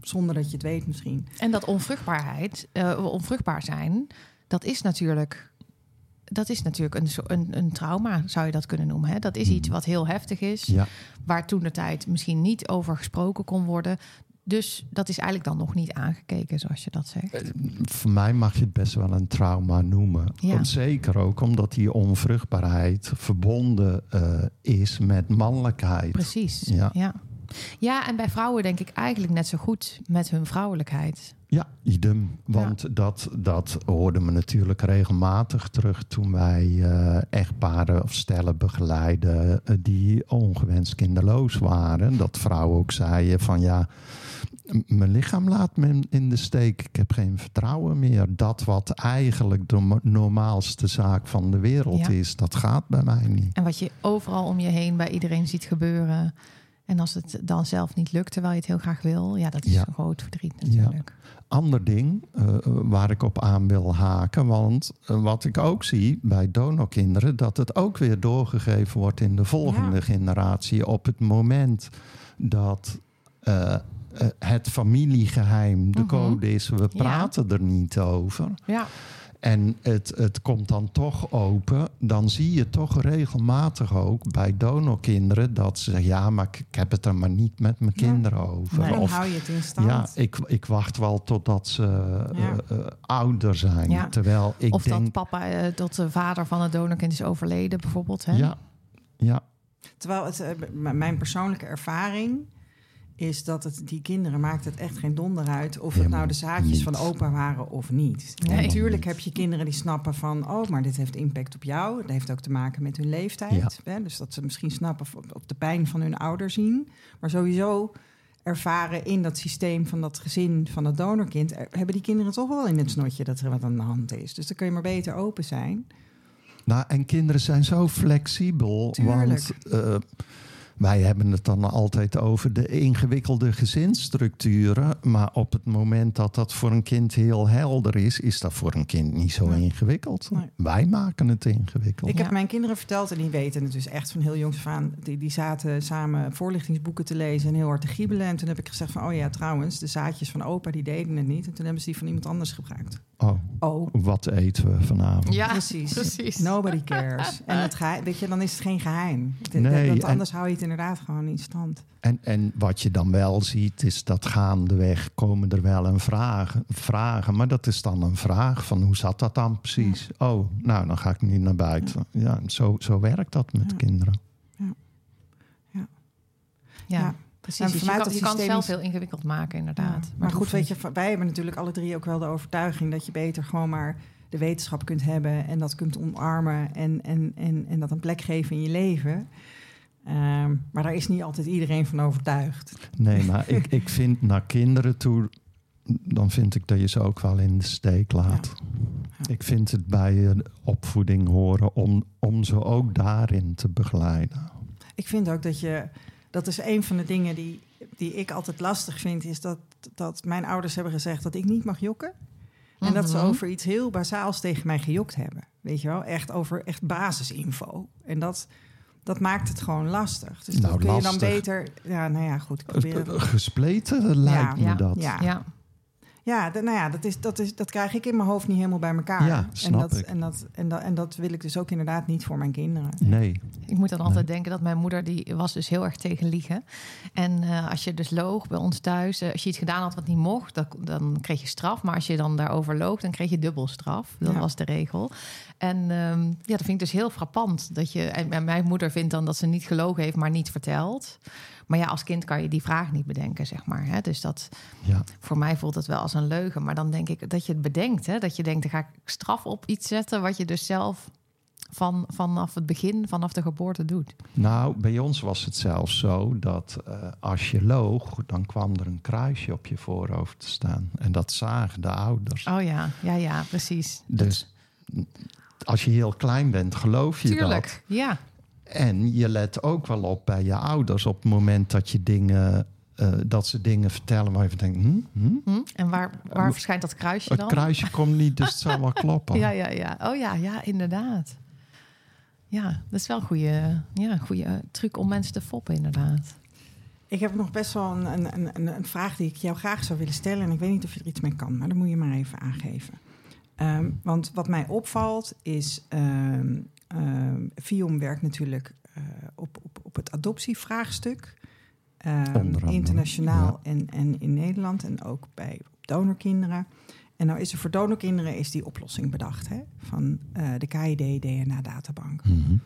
Zonder dat je het weet misschien. En dat onvruchtbaarheid, eh, onvruchtbaar zijn, dat is natuurlijk, dat is natuurlijk een, een, een trauma, zou je dat kunnen noemen. Hè? Dat is iets wat heel heftig is, Ja, waar toen de tijd misschien niet over gesproken kon worden. Dus dat is eigenlijk dan nog niet aangekeken, zoals je dat zegt. voor mij mag je het best wel een trauma noemen. Ja. Zeker ook omdat die onvruchtbaarheid verbonden eh, is met mannelijkheid. Precies. Ja. Ja. Ja, en bij vrouwen denk ik eigenlijk net zo goed met hun vrouwelijkheid. Ja, idem. Want dat, dat hoorden we natuurlijk regelmatig terug toen wij eh, echtparen of stellen begeleiden eh, die ongewenst kinderloos waren. Dat vrouwen ook zeiden van ja, mijn lichaam laat me in- de steek. Ik heb geen vertrouwen meer. Dat wat eigenlijk de normaalste zaak van de wereld Ja. is, dat gaat bij mij niet. En wat je overal om je heen bij iedereen ziet gebeuren. En als het dan zelf niet lukt, terwijl je het heel graag wil, ja, dat is Ja. een groot verdriet natuurlijk. ander ding eh, waar ik op aan wil haken. Want eh, wat ik ook zie bij donorkinderen, dat het ook weer doorgegeven wordt in de volgende Ja. generatie. Op het moment dat eh, het familiegeheim de Mhm. code is, we Ja. praten er niet over. Ja, En het, het komt dan toch open. Dan zie je toch regelmatig ook bij donorkinderen dat ze zeggen: ja, maar ik, ik heb het er maar niet met mijn Ja. kinderen over. Dan Of hou je het in stand. ja, ik, ik wacht wel totdat ze eh, eh, ouder zijn. Ja. Terwijl ik of denk... dat papa, eh, dat de vader van het donorkind is overleden bijvoorbeeld. Hè? Ja, ja, Terwijl het, mijn persoonlijke ervaring is dat het die kinderen maakt het echt geen donder uit of het Helemaal nou de zaadjes niet. van opa waren of niet. Nee. Natuurlijk heb je kinderen die snappen van, oh, maar dit heeft impact op jou. Dat heeft ook te maken met hun leeftijd. Hè? Dus dat ze misschien snappen of de pijn van hun ouder zien. Maar sowieso ervaren in dat systeem van dat gezin van het donorkind, er- hebben die kinderen toch wel in het snotje dat er wat aan de hand is. Dus dan kun je maar beter open zijn. Nou, en kinderen zijn zo flexibel. Tuurlijk. Want eh, wij hebben het dan altijd over de ingewikkelde gezinsstructuren. Maar op het moment dat dat voor een kind heel helder is, is dat voor een kind niet zo Nee. ingewikkeld. Nee. Wij maken het ingewikkeld. Ik heb Ja. mijn kinderen verteld, en die weten het dus echt van heel jongs af aan. Die, die zaten samen voorlichtingsboeken te lezen en heel hard te giebelen. En toen heb ik gezegd van, oh ja, trouwens, de zaadjes van opa, die deden het niet. En toen hebben ze die van iemand anders gebruikt. Oh, Oh, wat eten we vanavond? Ja, precies. precies. Nobody cares. En geheim, weet je, dan is het geen geheim. De- Nee, want en- anders hou je het inderdaad gewoon in stand. En, en wat je dan wel ziet, is dat gaandeweg komen er wel een vragen, vragen. Maar dat is dan een vraag van hoe zat dat dan precies? Oh, nou, dan ga ik niet naar buiten. Ja, zo, zo werkt dat met Ja. kinderen. Ja, Ja. precies. En Dus je kan, dat je kan het zelf heel ingewikkeld maken, inderdaad. Ja. Maar, Maar goed, weet je, wij hebben natuurlijk alle drie ook wel de overtuiging dat je beter gewoon maar de wetenschap kunt hebben en dat kunt omarmen en, en, en, en dat een plek geven in je leven. Ehm, maar daar is niet altijd iedereen van overtuigd. Nee, maar ik, ik vind naar kinderen toe, dan vind ik dat je ze ook wel in de steek laat. Ja. Ik vind het bij je opvoeding horen om, om ze ook daarin te begeleiden. Ik vind ook dat je, dat is een van de dingen die, die ik altijd lastig vind, is dat, dat mijn ouders hebben gezegd dat ik niet mag jokken. En dat ze Mhm. over iets heel bazaals tegen mij gejokt hebben. Weet je wel? Echt over echt basisinfo. En dat, dat maakt het gewoon lastig. Dus Nou, dan kun je dan lastig. beter... Ja, nou ja, goed. Ik probeer het. Gespleten lijkt me Ja, dat. Ja, Ja, ja nou ja, dat, is, dat, is, dat krijg ik in mijn hoofd niet helemaal bij elkaar. Ja, en, snap dat, ik. En, dat, en, dat, en dat wil ik dus ook inderdaad niet voor mijn kinderen. Nee. ik moet dan altijd denken dat mijn moeder, die was dus heel erg tegen liegen. En eh, als je dus loog bij ons thuis, eh, als je iets gedaan had wat niet mocht, dan, dan kreeg je straf. Maar als je dan daarover loog, dan kreeg je dubbel straf. Dat Ja. was de regel. En ehm, ja, dat vind ik dus heel frappant. Dat je, en, en mijn moeder vindt dan dat ze niet gelogen heeft, maar niet verteld. Maar ja, als kind kan je die vraag niet bedenken, zeg maar. Hè? Dus dat, Ja. voor mij voelt het wel als een leugen. Maar dan denk ik dat je het bedenkt. Hè? Dat je denkt, dan ga ik straf op iets zetten... wat je dus zelf van, vanaf het begin, vanaf de geboorte doet. Nou, bij ons was het zelfs zo dat eh, als je loog, dan kwam er een kruisje op je voorhoofd te staan. En dat zagen de ouders. Oh ja, ja, ja, precies. Dus als je heel klein bent, geloof je dat. Tuurlijk, ja. En je let ook wel op bij je ouders op het moment dat je dingen, eh, dat ze dingen vertellen waar je van denkt, hm, hm? Hm? En waar, waar verschijnt dat kruisje het dan? kruisje komt niet, dus het zal wel kloppen. Ja, ja, ja. Oh ja, ja, inderdaad. Ja, dat is wel een goede, ja, een goede truc om mensen te foppen, inderdaad. Ik heb nog best wel een, een, een, een vraag die ik jou graag zou willen stellen. En ik weet niet of je er iets mee kan, maar dan moet je maar even aangeven. Ehm, want wat mij opvalt is... ehm ehm, Viom werkt natuurlijk eh, op, op, op het adoptievraagstuk. Ehm, internationaal en, en in Nederland. En ook bij donorkinderen. En nou is er voor donorkinderen is die oplossing bedacht. Hè, van eh, de KID-DNA-databank. Mhm.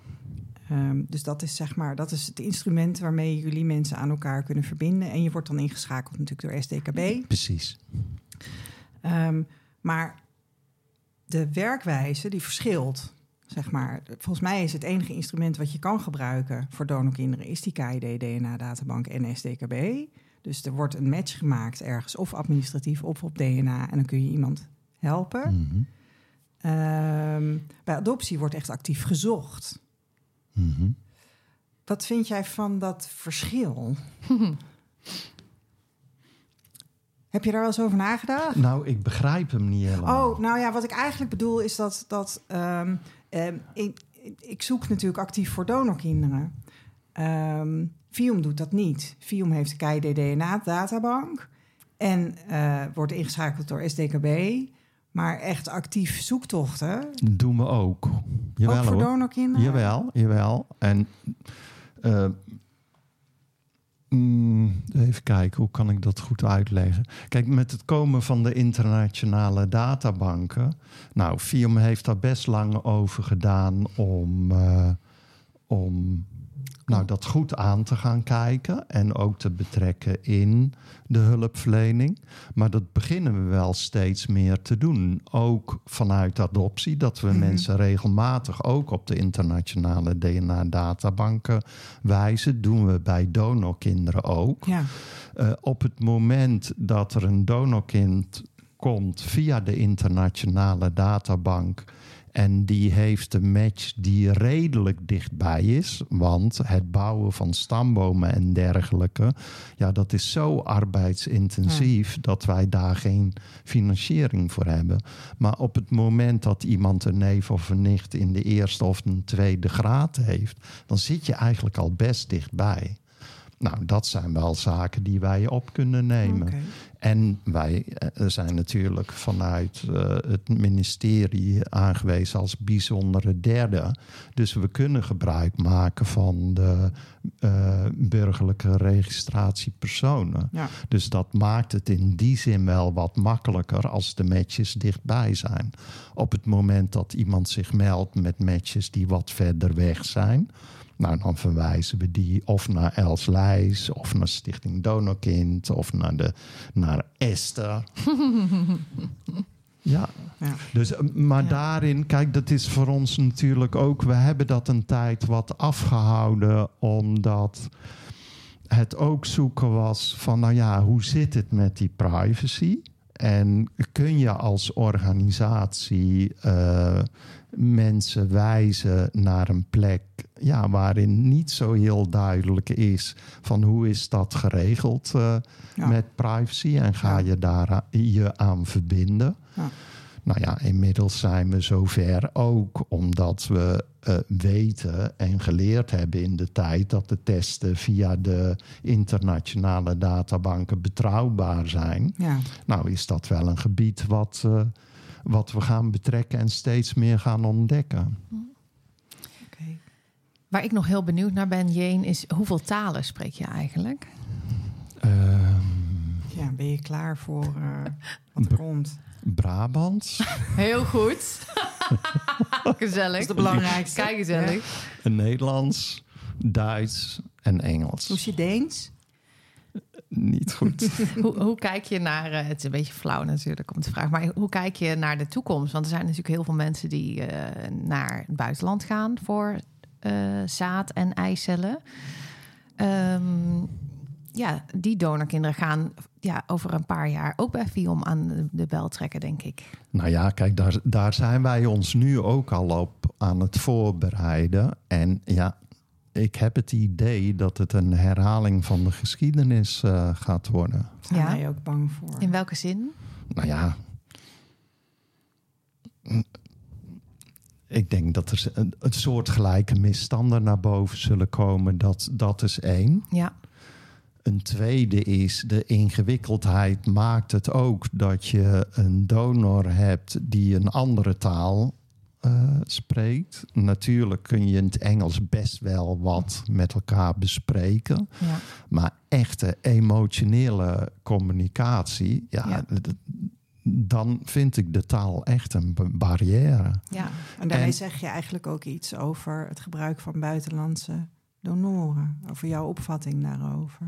Ehm, dus dat is zeg maar, dat is het instrument waarmee jullie mensen aan elkaar kunnen verbinden. En je wordt dan ingeschakeld natuurlijk door SDKB. Precies. Ehm, maar de werkwijze die verschilt. Zeg maar, volgens mij is het enige instrument wat je kan gebruiken voor donorkinderen is die KID DNA-databank en SDKB. Dus er wordt een match gemaakt ergens, of administratief of op DNA, en dan kun je iemand helpen. Mhm. Ehm, bij adoptie wordt echt actief gezocht. Mhm. Wat vind jij van dat verschil? Heb je daar wel eens over nagedacht? Nou, ik begrijp hem niet helemaal. Oh, nou ja, wat ik eigenlijk bedoel is dat, dat ehm, ehm, ik, ik zoek natuurlijk actief voor donorkinderen. Ehm Vium doet dat niet. Vium heeft de KID-DNA-databank en eh, wordt ingeschakeld door SDKB. Maar echt actief zoektochten, doen we ook. Jawel ook voor hoor. donorkinderen? Jawel, jawel. En eh, mm, even kijken, hoe kan ik dat goed uitleggen? Kijk, met het komen van de internationale databanken. Nou, FIOM heeft daar best lang over gedaan om, eh, om nou, dat goed aan te gaan kijken. En ook te betrekken in de hulpverlening. Maar dat beginnen we wel steeds meer te doen. Ook vanuit adoptie, dat we Mhm. mensen regelmatig ook op de internationale DNA-databanken wijzen. Doen we bij donorkinderen ook. Ja, Eh, op het moment dat er een donorkind komt via de internationale databank En die heeft een match die redelijk dichtbij is. Want het bouwen van stambomen en dergelijke, ja, dat is zo arbeidsintensief dat wij daar geen financiering voor hebben. Maar op het moment dat iemand een neef of een nicht in de eerste of een tweede graad heeft, dan zit je eigenlijk al best dichtbij. Nou, dat zijn wel zaken die wij op kunnen nemen. En wij eh, zijn natuurlijk vanuit eh, het ministerie aangewezen als bijzondere derde. Dus we kunnen gebruik maken van de eh, burgerlijke registratie personen. Ja. Dus dat maakt het in die zin wel wat makkelijker als de matches dichtbij zijn. Op het moment dat iemand zich meldt met matches die wat verder weg zijn. Nou, dan verwijzen we die of naar Els Leijs, of naar Stichting Donorkind, of naar, de, naar Esther. ja, Ja. dus, eh, maar Ja. daarin, kijk, dat is voor ons natuurlijk ook. We hebben dat een tijd wat afgehouden, omdat het ook zoeken was van, nou ja, hoe zit het met die privacy? En kun je als organisatie eh, mensen wijzen naar een plek ja, waarin niet zo heel duidelijk is van hoe is dat geregeld Ja. met privacy en ga Ja. je daar je aan verbinden? Ja. Nou ja, inmiddels zijn we zover ook omdat we eh, weten en geleerd hebben in de tijd dat de testen via de internationale databanken betrouwbaar zijn. Ja. Nou is dat wel een gebied wat, eh, wat we gaan betrekken en steeds meer gaan ontdekken. Oké. Waar ik nog heel benieuwd naar ben, Jeen, is hoeveel talen spreek je eigenlijk? Ehm, Ja, ben je klaar voor eh, wat er komt? Brabants, Heel goed. gezellig. Dat is de belangrijkste. Kijk gezellig. Nederlands, Duits en Engels. Hoe is je Deens? Niet goed. Hoe, hoe kijk je naar, eh, het is een beetje flauw natuurlijk om te vragen, maar hoe kijk je naar de toekomst? Want er zijn natuurlijk heel veel mensen die eh, naar het buitenland gaan voor eh, zaad- en eicellen. Ehm, ja, die donorkinderen gaan ja, over een paar jaar ook bij FIOM aan de, de bel trekken, denk ik. Nou ja, kijk, daar, daar zijn wij ons nu ook al op aan het voorbereiden. En ja, ik heb het idee dat het een herhaling van de geschiedenis eh, gaat worden. Zijn Ja. wij ook bang voor? In welke zin? Nou ja. Ik denk dat er een, een soort gelijke misstanden naar boven zullen komen. Dat, dat is één. Ja, Een tweede is de ingewikkeldheid maakt het ook dat je een donor hebt die een andere taal eh, spreekt. Natuurlijk kun je in het Engels best wel wat met elkaar bespreken. ja. Maar echte emotionele communicatie, ja, dan vind ik de taal echt een ba- barrière. ja. En daarmee En- zeg je eigenlijk ook iets over het gebruik van buitenlandse donoren. Over jouw opvatting daarover.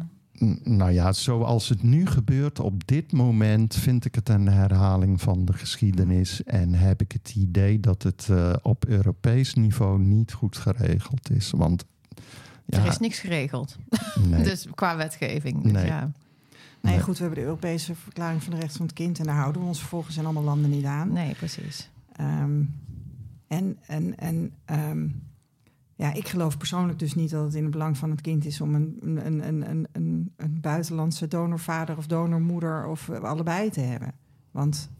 Nou ja, zoals het nu gebeurt op dit moment, vind ik het een herhaling van de geschiedenis. En heb ik het idee dat het eh, op Europees niveau niet goed geregeld is. Want ja, Er is niks geregeld, nee, dus qua wetgeving. Dus Nee. ja. Nee, Nee. goed, we hebben de Europese Verklaring van de Rechten van het Kind... en daar houden we ons vervolgens in allemaal landen niet aan. Nee, precies. Ehm, en en, en ehm, ja, ik geloof persoonlijk dus niet dat het in het belang van het kind is... om een, een, een, een, een, een buitenlandse donorvader of donormoeder of eh, allebei te hebben. Want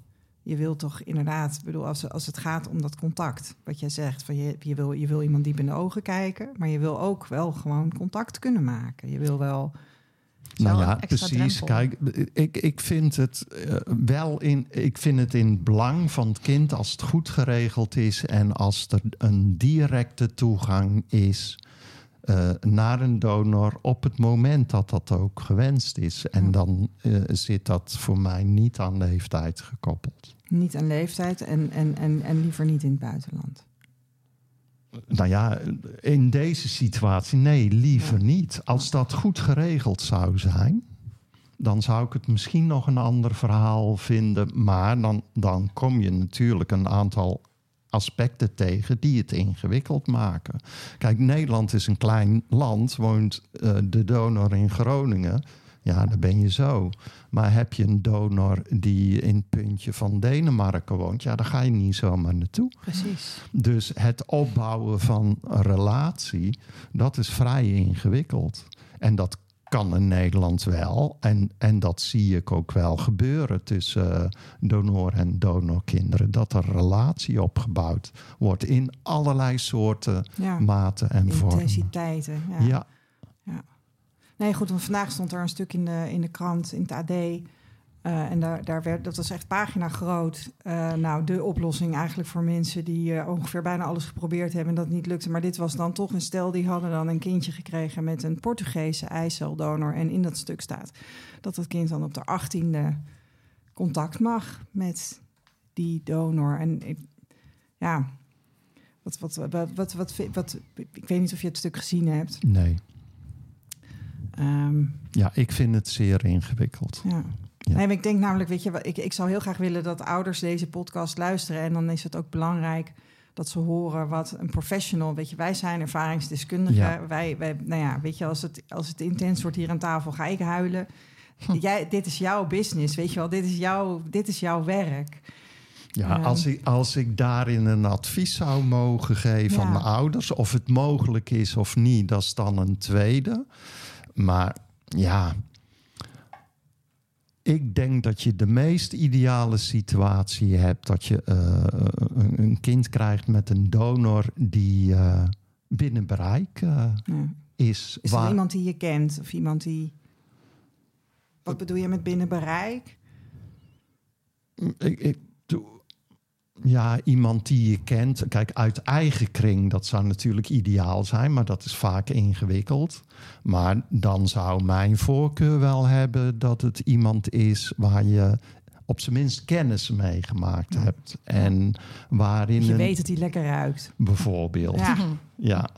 je wil toch inderdaad, bedoel, als, als het gaat om dat contact... wat jij zegt, van je, je, wil, je wil iemand diep in de ogen kijken... maar je wil ook wel gewoon contact kunnen maken. Je wil wel... Nou ja, precies. drempel. Kijk, ik, ik vind het eh, wel in. Ik vind het in het belang van het kind als het goed geregeld is en als er een directe toegang is eh, naar een donor op het moment dat dat ook gewenst is. En dan eh, zit dat voor mij niet aan leeftijd gekoppeld. Niet aan leeftijd en, en, en, en liever niet in het buitenland. Nou ja, in deze situatie, nee, liever Ja. niet. Als dat goed geregeld zou zijn, dan zou ik het misschien nog een ander verhaal vinden. Maar dan, dan kom je natuurlijk een aantal aspecten tegen die het ingewikkeld maken. Kijk, Nederland is een klein land, woont eh, de donor in Groningen. Ja, dan ben je zo. Maar heb je een donor die in het puntje van Denemarken woont, ja, dan ga je niet zomaar naartoe. Precies. Dus het opbouwen van een relatie, dat is vrij ingewikkeld. En dat kan in Nederland wel. En, en dat zie ik ook wel gebeuren tussen uh, donor en donorkinderen. Dat er relatie opgebouwd wordt in allerlei soorten, Ja. maten en vormen. Intensiteiten. Ja. Ja. Nee, goed, want vandaag stond er een stuk in de, in de krant, in het AD. eh, en daar, daar werd, dat was echt pagina groot. eh, nou, de oplossing eigenlijk voor mensen die eh, ongeveer bijna alles geprobeerd hebben en dat niet lukte. Maar dit was dan toch een stel die hadden dan een kindje gekregen met een Portugese eiceldonor. En in dat stuk staat dat dat kind dan op de achttiende contact mag met die donor. En ik- ja, wat, wat, wat, wat, wat, wat, wat- ik weet niet of je het stuk gezien hebt. Nee. Ehm, Ja, ik vind het zeer ingewikkeld. Ja. Ja. Nee, ik denk namelijk, weet je, ik, ik zou heel graag willen dat ouders deze podcast luisteren. En dan is het ook belangrijk dat ze horen wat een professional, weet je, wij zijn ervaringsdeskundigen. Ja. Wij, wij, nou ja, weet je, als het, als het intens wordt hier aan tafel, ga ik huilen. Jij, dit is jouw business, weet je wel, dit is jouw, dit is jouw werk. Ja, Ehm. als, ik, als ik daarin een advies zou mogen geven Ja. aan de ouders, of het mogelijk is of niet, dat is dan een tweede. Maar ja, ik denk dat je de meest ideale situatie hebt dat je eh, een, een kind krijgt met een donor die eh, binnen bereik eh, Ja. is. Is er iemand die je kent of iemand die... Wat bedoel je met binnen bereik? Ik, ik, doe- ja, iemand die je kent. Kijk, uit eigen kring, dat zou natuurlijk ideaal zijn, maar dat is vaak ingewikkeld. Maar dan zou mijn voorkeur wel hebben dat het iemand is waar je op zijn minst kennis mee gemaakt hebt. En waarin je weet dat hij lekker ruikt. bijvoorbeeld. Ja. Ja.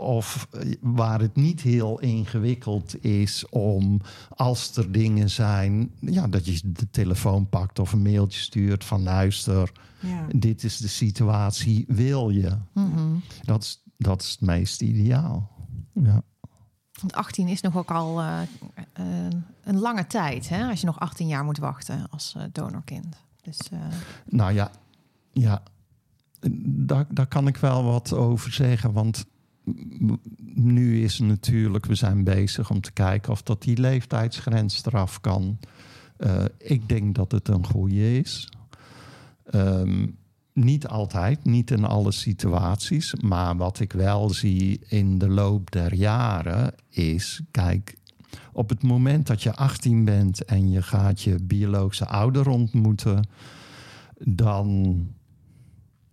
Of waar het niet heel ingewikkeld is om, als er dingen zijn, ja, dat je de telefoon pakt of een mailtje stuurt van luister, Ja. dit is de situatie, wil je? Mhm. Dat is, dat is het meest ideaal. Ja. Want 18 is nog ook al eh, eh, een lange tijd, hè? Als je nog 18 jaar moet wachten als eh, donorkind. Dus Nou ja, ja daar, daar kan ik wel wat over zeggen. Want nu is natuurlijk, we zijn bezig om te kijken of dat die leeftijdsgrens eraf kan. Eh, ik denk dat het een goede is. Ehm, niet altijd, niet in alle situaties. Maar wat ik wel zie in de loop der jaren is, kijk, op het moment dat je 18 bent en je gaat je biologische ouder ontmoeten, dan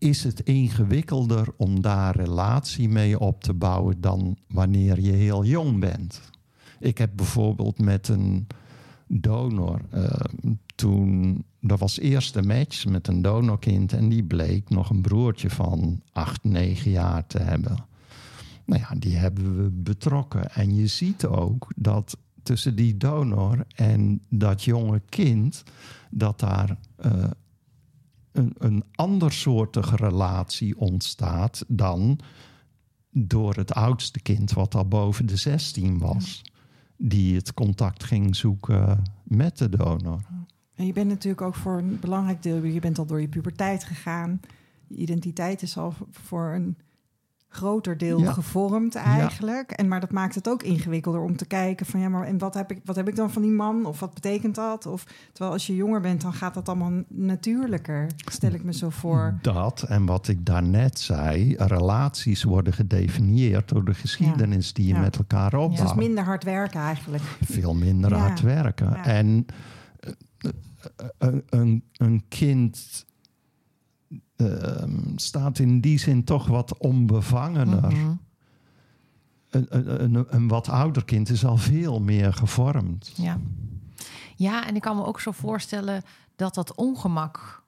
is het ingewikkelder om daar relatie mee op te bouwen dan wanneer je heel jong bent. Ik heb bijvoorbeeld met een donor eh, toen er was eerst een match met een donorkind en die bleek nog een broertje van 8, 9 jaar te hebben. Nou ja, die hebben we betrokken. En je ziet ook dat tussen die donor en dat jonge kind, dat daar eh, een, een andersoortige relatie ontstaat dan door het oudste kind, wat al boven de 16 was, die het contact ging zoeken met de donor. En je bent natuurlijk ook voor een belangrijk deel, je bent al door je puberteit gegaan. Je identiteit is al voor een groter deel Ja. gevormd eigenlijk. En, maar dat maakt het ook ingewikkelder om te kijken van ja, maar en wat heb ik, wat heb ik dan van die man? Of wat betekent dat? Of terwijl als je jonger bent, dan gaat dat allemaal natuurlijker, stel ik me zo voor. Dat en wat ik daarnet zei, relaties worden gedefinieerd door de geschiedenis die je met elkaar Dus opbouwt. is minder hard werken eigenlijk. veel minder hard werken. En eh, eh, een, een, een kind staat in die zin toch wat onbevangener. mhm. Een, een, een, een wat ouder kind is al veel meer gevormd. Ja. ja, en ik kan me ook zo voorstellen dat dat ongemak,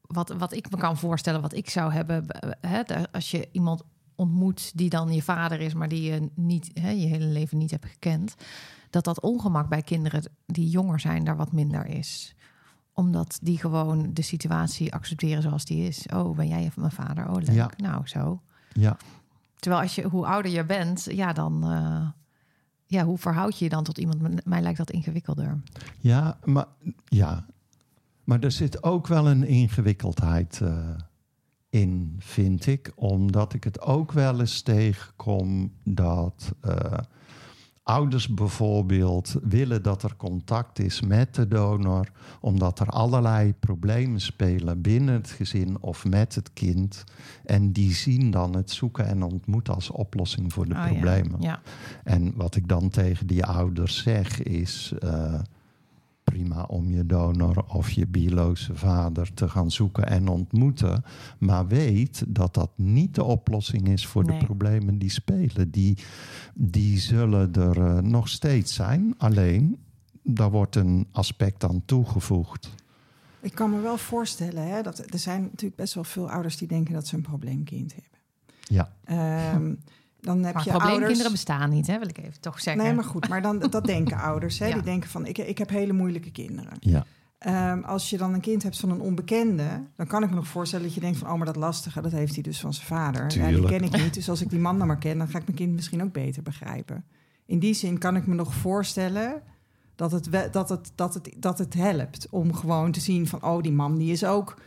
wat, wat ik me kan voorstellen, wat ik zou hebben, hè, als je iemand ontmoet die dan je vader is, maar die je niet hè, je hele leven niet hebt gekend, dat dat ongemak bij kinderen die jonger zijn daar wat minder is omdat die gewoon de situatie accepteren zoals die is. Oh, ben jij mijn vader? Oh, leuk. Ja. Nou, zo. Ja, Terwijl als je, hoe ouder je bent, ja, dan, eh, ja, hoe verhoud je je dan tot iemand? Mij lijkt dat ingewikkelder. Ja, maar, ja. maar er zit ook wel een ingewikkeldheid eh, in, vind ik. Omdat ik het ook wel eens tegenkom dat eh, ouders bijvoorbeeld willen dat er contact is met de donor, omdat er allerlei problemen spelen binnen het gezin of met het kind. En die zien dan het zoeken en ontmoeten als oplossing voor de Oh, ja. problemen. Ja. En wat ik dan tegen die ouders zeg is... eh, prima om je donor of je biologische vader te gaan zoeken en ontmoeten. Maar weet dat dat niet de oplossing is voor Nee. de problemen die spelen. Die, die zullen er eh, nog steeds zijn. Alleen, daar wordt een aspect aan toegevoegd. Ik kan me wel voorstellen, hè, dat er zijn natuurlijk best wel veel ouders die denken dat ze een probleemkind hebben. Ja, Ehm, dan heb Maar je probleemkinderen bestaan niet, hè, wil ik even toch zeggen. Nee, maar goed, maar dan, dat denken ouders. Hè? Ja. Die denken van, ik, ik heb hele moeilijke kinderen. ja. Ehm, als je dan een kind hebt van een onbekende, dan kan ik me nog voorstellen dat je denkt van, oh, maar dat lastige, dat heeft hij dus van zijn vader. Ja, die ken ik niet, dus als ik die man dan maar ken, dan ga ik mijn kind misschien ook beter begrijpen. In die zin kan ik me nog voorstellen dat het, dat het, dat het, dat het helpt om gewoon te zien van, oh, die man die is ook,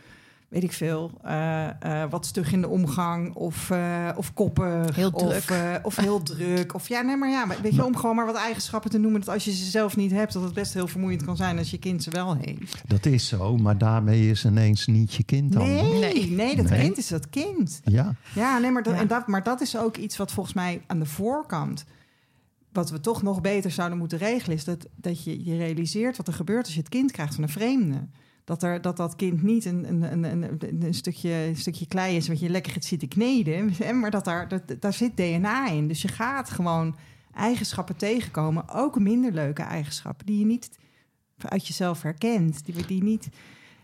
weet ik veel, eh, eh, wat stug in de omgang of, eh, of koppig. Heel Of, druk. of heel druk. Of ja, nee, maar ja, maar weet je, om gewoon maar wat eigenschappen te noemen, dat als je ze zelf niet hebt, dat het best heel vermoeiend kan zijn als je kind ze wel heeft. dat is zo. Maar daarmee is ineens niet je kind dan. Nee, Nee. nee, dat Nee. kind is dat kind. Ja, Ja, nee, maar dat, Ja. En dat, maar dat is ook iets wat volgens mij aan de voorkant... wat we toch nog beter zouden moeten regelen... is dat, dat je je realiseert wat er gebeurt als je het kind krijgt van een vreemde. Dat er, dat, dat kind niet een, een, een, een, stukje, een stukje klei is... wat je lekker gaat zitten kneden. Maar dat daar, dat, daar zit DNA in. Dus je gaat gewoon eigenschappen tegenkomen. Ook minder leuke eigenschappen... die je niet uit jezelf herkent. Die, die niet...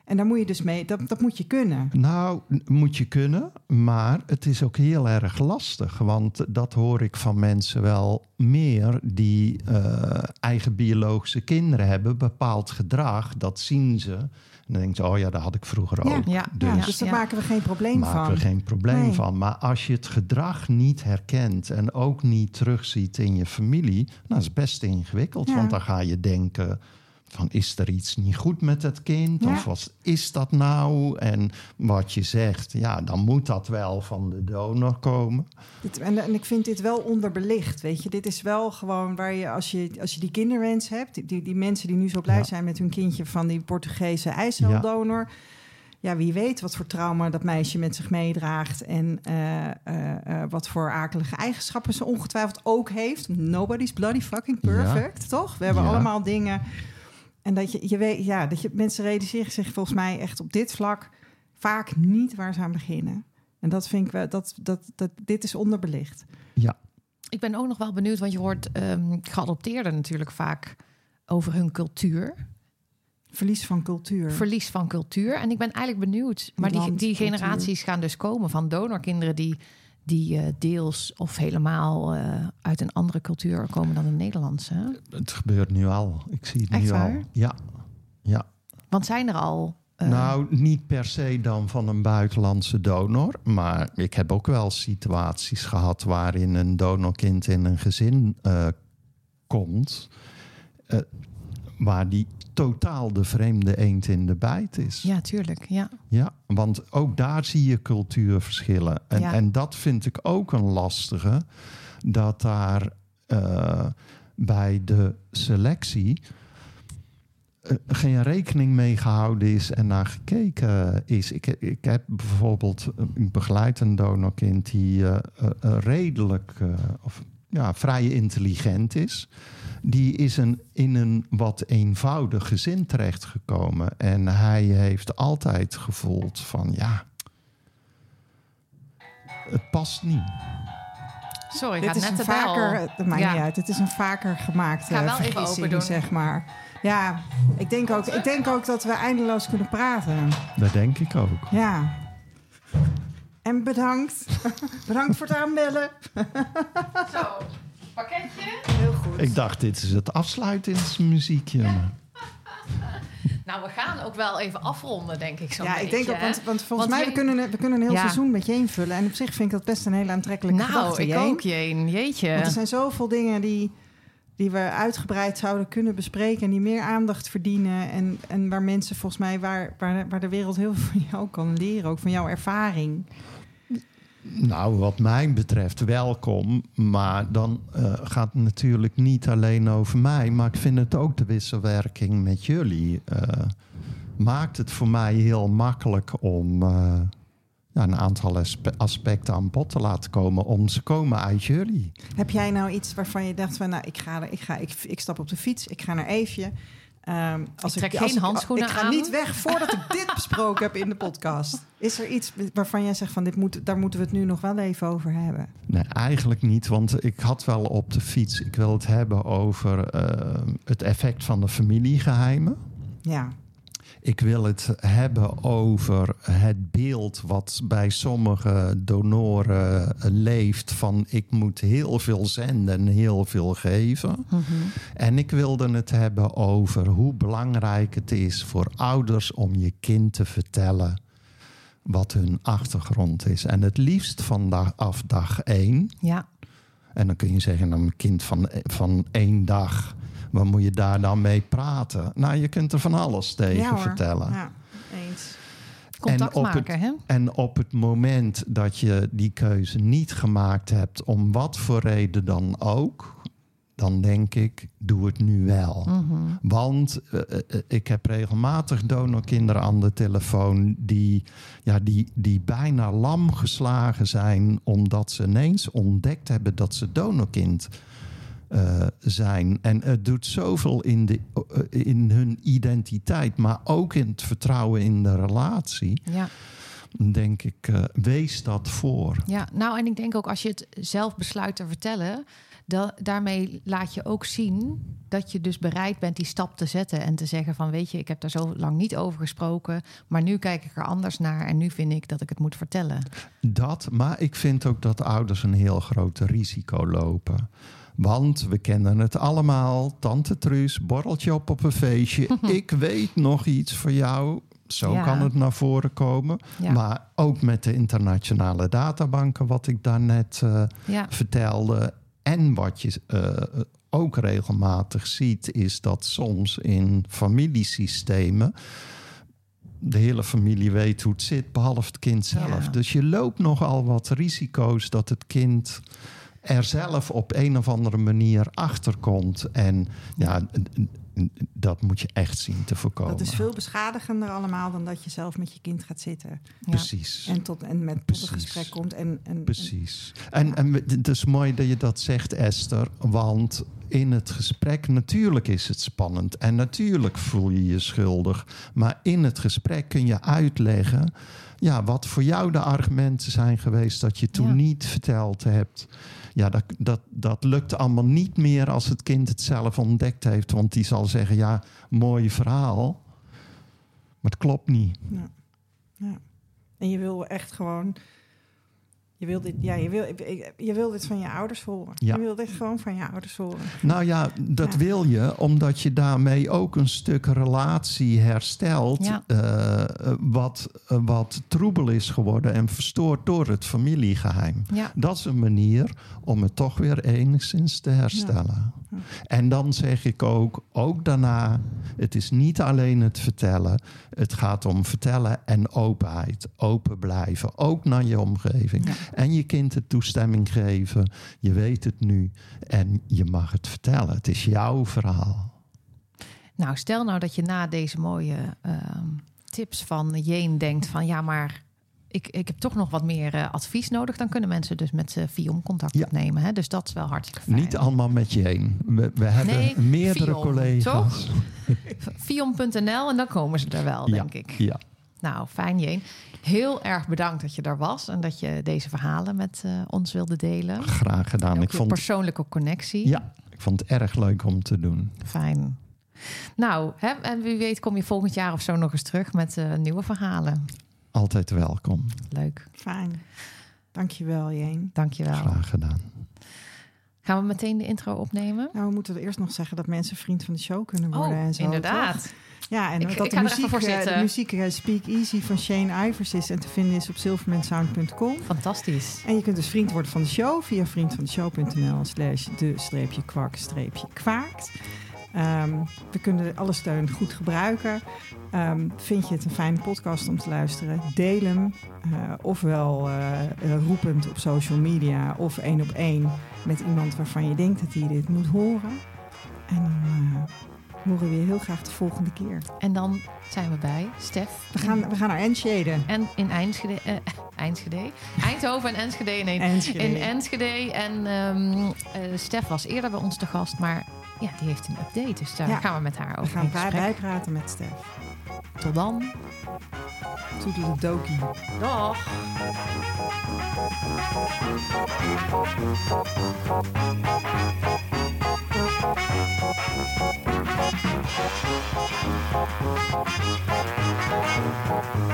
En daar moet je dus mee... Dat, dat moet je kunnen. Nou, moet je kunnen, maar het is ook heel erg lastig. Want dat hoor ik van mensen wel meer die eh, eigen biologische kinderen hebben. Bepaald gedrag, dat zien ze. En dan denken ze, oh ja, dat had ik vroeger ook. Ja, Dus ja, dus daar maken we geen probleem maken van. we geen probleem Nee. van. Maar als je het gedrag niet herkent en ook niet terugziet in je familie, nou, is het best ingewikkeld. Want dan ga je denken. Van is er iets niet goed met het kind? Ja. Of wat is dat nou? En wat je zegt, ja, dan moet dat wel van de donor komen. Dit, en, en ik vind dit wel onderbelicht, weet je. Dit is wel gewoon waar je, als je, als je die kinderwens hebt... Die, die, die mensen die nu zo blij Ja. zijn met hun kindje van die Portugese eiceldonor... Ja. wie weet wat voor trauma dat meisje met zich meedraagt... en eh, eh, eh, wat voor akelige eigenschappen ze ongetwijfeld ook heeft. Nobody's bloody fucking perfect, toch? We hebben allemaal dingen... En dat je, je weet, ja, dat je mensen realiseren zich volgens mij echt op dit vlak vaak niet waar ze aan beginnen. En dat vind ik wel, dat, dat, dat, dit is onderbelicht. Ja, Ik ben ook nog wel benieuwd, want je hoort ehm geadopteerden natuurlijk vaak over hun cultuur. Verlies van cultuur. Verlies van cultuur. En ik ben eigenlijk benieuwd. Maar die, die generaties gaan dus komen van donorkinderen die, die eh, deels of helemaal eh, uit een andere cultuur komen dan de Nederlandse. het gebeurt nu al. Ik zie het Echt nu waar? al. Ja, ja. Want zijn er al. eh, Nou, niet per se dan van een buitenlandse donor. Maar ik heb ook wel situaties gehad waarin een donorkind in een gezin komt. Waar die totaal de vreemde eend in de bijt is. ja, tuurlijk. Ja. Ja, want ook daar zie je cultuurverschillen. En, Ja. en dat vind ik ook een lastige. Dat daar eh, bij de selectie eh, geen rekening mee gehouden is en naar gekeken is. Ik, ik heb bijvoorbeeld, ik begeleid een donorkind die eh, redelijk of ja, vrij intelligent is. Die is een, in een wat eenvoudig gezin terechtgekomen. En hij heeft altijd gevoeld van ja, het past niet. Sorry, Dit gaat is net een de vaker, het maakt Ja. niet uit. Het is een vaker gemaakte Ga wel even open doen. zeg maar. Ja, ik denk, ook, ik denk ook dat we eindeloos kunnen praten. Dat denk ik ook. Ja. En bedankt. bedankt voor het aanbellen. Zo, pakketje. Heel goed. Ik dacht, dit is het afsluitingsmuziekje. maar- Nou, we gaan ook wel even afronden, denk ik zo. ja, ik denk ook, want, want volgens Want mij we kunnen, we kunnen een heel Ja. seizoen met je invullen. En op zich vind ik dat best een hele aantrekkelijke Nou, gedachte, ik ook, Jeen. Jeetje. Want er zijn zoveel dingen die, die we uitgebreid zouden kunnen bespreken en die meer aandacht verdienen. En, en waar mensen volgens mij, waar, waar, waar de wereld heel veel van jou kan leren, ook van jouw ervaring. Nou, wat mij betreft welkom. Maar dan eh, gaat het natuurlijk niet alleen over mij. Maar ik vind het ook de wisselwerking met jullie. eh, maakt het voor mij heel makkelijk om eh, ja, een aantal aspe- aspecten aan bod te laten komen. Om ze komen uit jullie. Heb jij nou iets waarvan je dacht van, nou, ik ga, ik ga, ik, ik stap op de fiets, ik ga naar Eefje. Ehm, als Ik trek als geen handschoenen Ik ga aan. niet weg voordat ik dit besproken heb in de podcast. Is er iets waarvan jij zegt van, dit moet, daar moeten we het nu nog wel even over hebben? Nee, eigenlijk niet. Want ik had wel op de fiets. Ik wil het hebben over eh, het effect van de familiegeheimen. Ja, Ik wil het hebben over het beeld wat bij sommige donoren leeft van ik moet heel veel zenden en heel veel geven. En ik wilde het hebben over hoe belangrijk het is voor ouders om je kind te vertellen wat hun achtergrond is. En het liefst vanaf dag één. Ja, En dan kun je zeggen, een kind van, van één dag, waar moet je daar dan mee praten? Nou, je kunt er van alles tegen ja vertellen. Ja, eens. contact op het- maken, hè? En op het moment dat je die keuze niet gemaakt hebt, om wat voor reden dan ook, dan denk ik, doe het nu wel. Mhm. Want eh, eh, ik heb regelmatig donorkinderen aan de telefoon die, ja, die, die bijna lam geslagen zijn omdat ze ineens ontdekt hebben dat ze donorkind eh, zijn. En het doet zoveel in, de, eh, in hun identiteit, maar ook in het vertrouwen in de relatie. Ja. Denk ik, eh, wees dat voor. Ja, nou en ik denk ook als je het zelf besluit te vertellen, da daarmee laat je ook zien dat je dus bereid bent die stap te zetten en te zeggen van weet je, ik heb daar zo lang niet over gesproken, maar nu kijk ik er anders naar en nu vind ik dat ik het moet vertellen. Dat, maar ik vind ook dat ouders een heel groot risico lopen. Want we kennen het allemaal. Tante Truus, borreltje op op een feestje. ik weet nog iets voor jou. Zo Ja. kan het naar voren komen. Ja. Maar ook met de internationale databanken, wat ik daarnet Ja, vertelde. En wat je eh, ook regelmatig ziet, is dat soms in familiesystemen. De hele familie weet hoe het zit, behalve het kind zelf. Ja. Dus je loopt nogal wat risico's dat het kind er zelf op een of andere manier achter komt. En ja, dat moet je echt zien te voorkomen. Dat is veel beschadigender allemaal dan dat je zelf met je kind gaat zitten. ja. Precies. En, tot, en met tot een gesprek komt. En, en, Precies. En, en het is mooi dat je dat zegt, Esther. Want in het gesprek, natuurlijk is het spannend. En natuurlijk voel je je schuldig. Maar in het gesprek kun je uitleggen... Ja, wat voor jou de argumenten zijn geweest dat je toen Ja. niet verteld hebt. Ja, dat, dat, dat lukt allemaal niet meer als het kind het zelf ontdekt heeft. Want die zal zeggen, ja, mooi verhaal. Maar het klopt niet. Ja. ja. En je wil echt gewoon. Je wil dit, ja, je wil, je wil dit van je ouders horen. Ja. Je wil dit gewoon van je ouders horen. Nou ja, dat Ja. wil je omdat je daarmee ook een stuk relatie herstelt. Ja. eh, wat, wat troebel is geworden en verstoord door het familiegeheim. ja. Dat is een manier om het toch weer enigszins te herstellen. En dan zeg ik ook, ook daarna, het is niet alleen het vertellen. Het gaat om vertellen en openheid. Open blijven, ook naar je omgeving. Ja. En je kind de toestemming geven. Je weet het nu en je mag het vertellen. Het is jouw verhaal. Nou, stel nou dat je na deze mooie ehm, tips van Jeen denkt van ja, maar ik, ik heb toch nog wat meer eh, advies nodig. Dan kunnen mensen dus met uh, Viom contact Ja. opnemen. Hè? Dus dat is wel hartstikke fijn. Niet allemaal met je één. We, we hebben Nee, meerdere Vion, collega's. Viom.nl en dan komen ze er wel, Ja, denk ik. Ja, Nou, fijn Jeen. Heel erg bedankt dat je er was en dat je deze verhalen met eh, ons wilde delen. graag gedaan. Ik je vond, persoonlijke connectie. ja, ik vond het erg leuk om te doen. Fijn. Nou, hè, en wie weet kom je volgend jaar of zo nog eens terug met eh, nieuwe verhalen. Altijd welkom. Leuk. Fijn. Dankjewel, Jeen. Dankjewel. Graag gedaan. Gaan we meteen de intro opnemen? Nou, we moeten eerst nog zeggen dat mensen vriend van de show kunnen worden en zo. Oh, inderdaad. toch? Ja, en Ik- dat ik de ga er even muziek, voor eh, zitten. de muziek eh, Speak Easy van Shane Ivers is en te vinden is op silvermansound.com. Fantastisch. En je kunt dus vriend worden van de show via vriendvandeshow.nl slash de Ehm, we kunnen alle steun goed gebruiken. Ehm, vind je het een fijne podcast om te luisteren? Deel hem. eh, ofwel eh, eh, roepend op social media of één op één met iemand waarvan je denkt dat hij dit moet horen. En dan horen we je heel graag de volgende keer. En dan zijn we bij Stef. We gaan, we gaan naar Enschede. En in Eindschede, Eindschede. Eindhoven en Enschede. Nee, Enschede. in Enschede. En ehm eh, Stef was eerder bij ons te gast, maar ja, die heeft een update. Dus daar Ja. gaan we met haar we over gaan in bij- bijpraten met Stef. Tot dan. Toedeledokie. Dag. Thank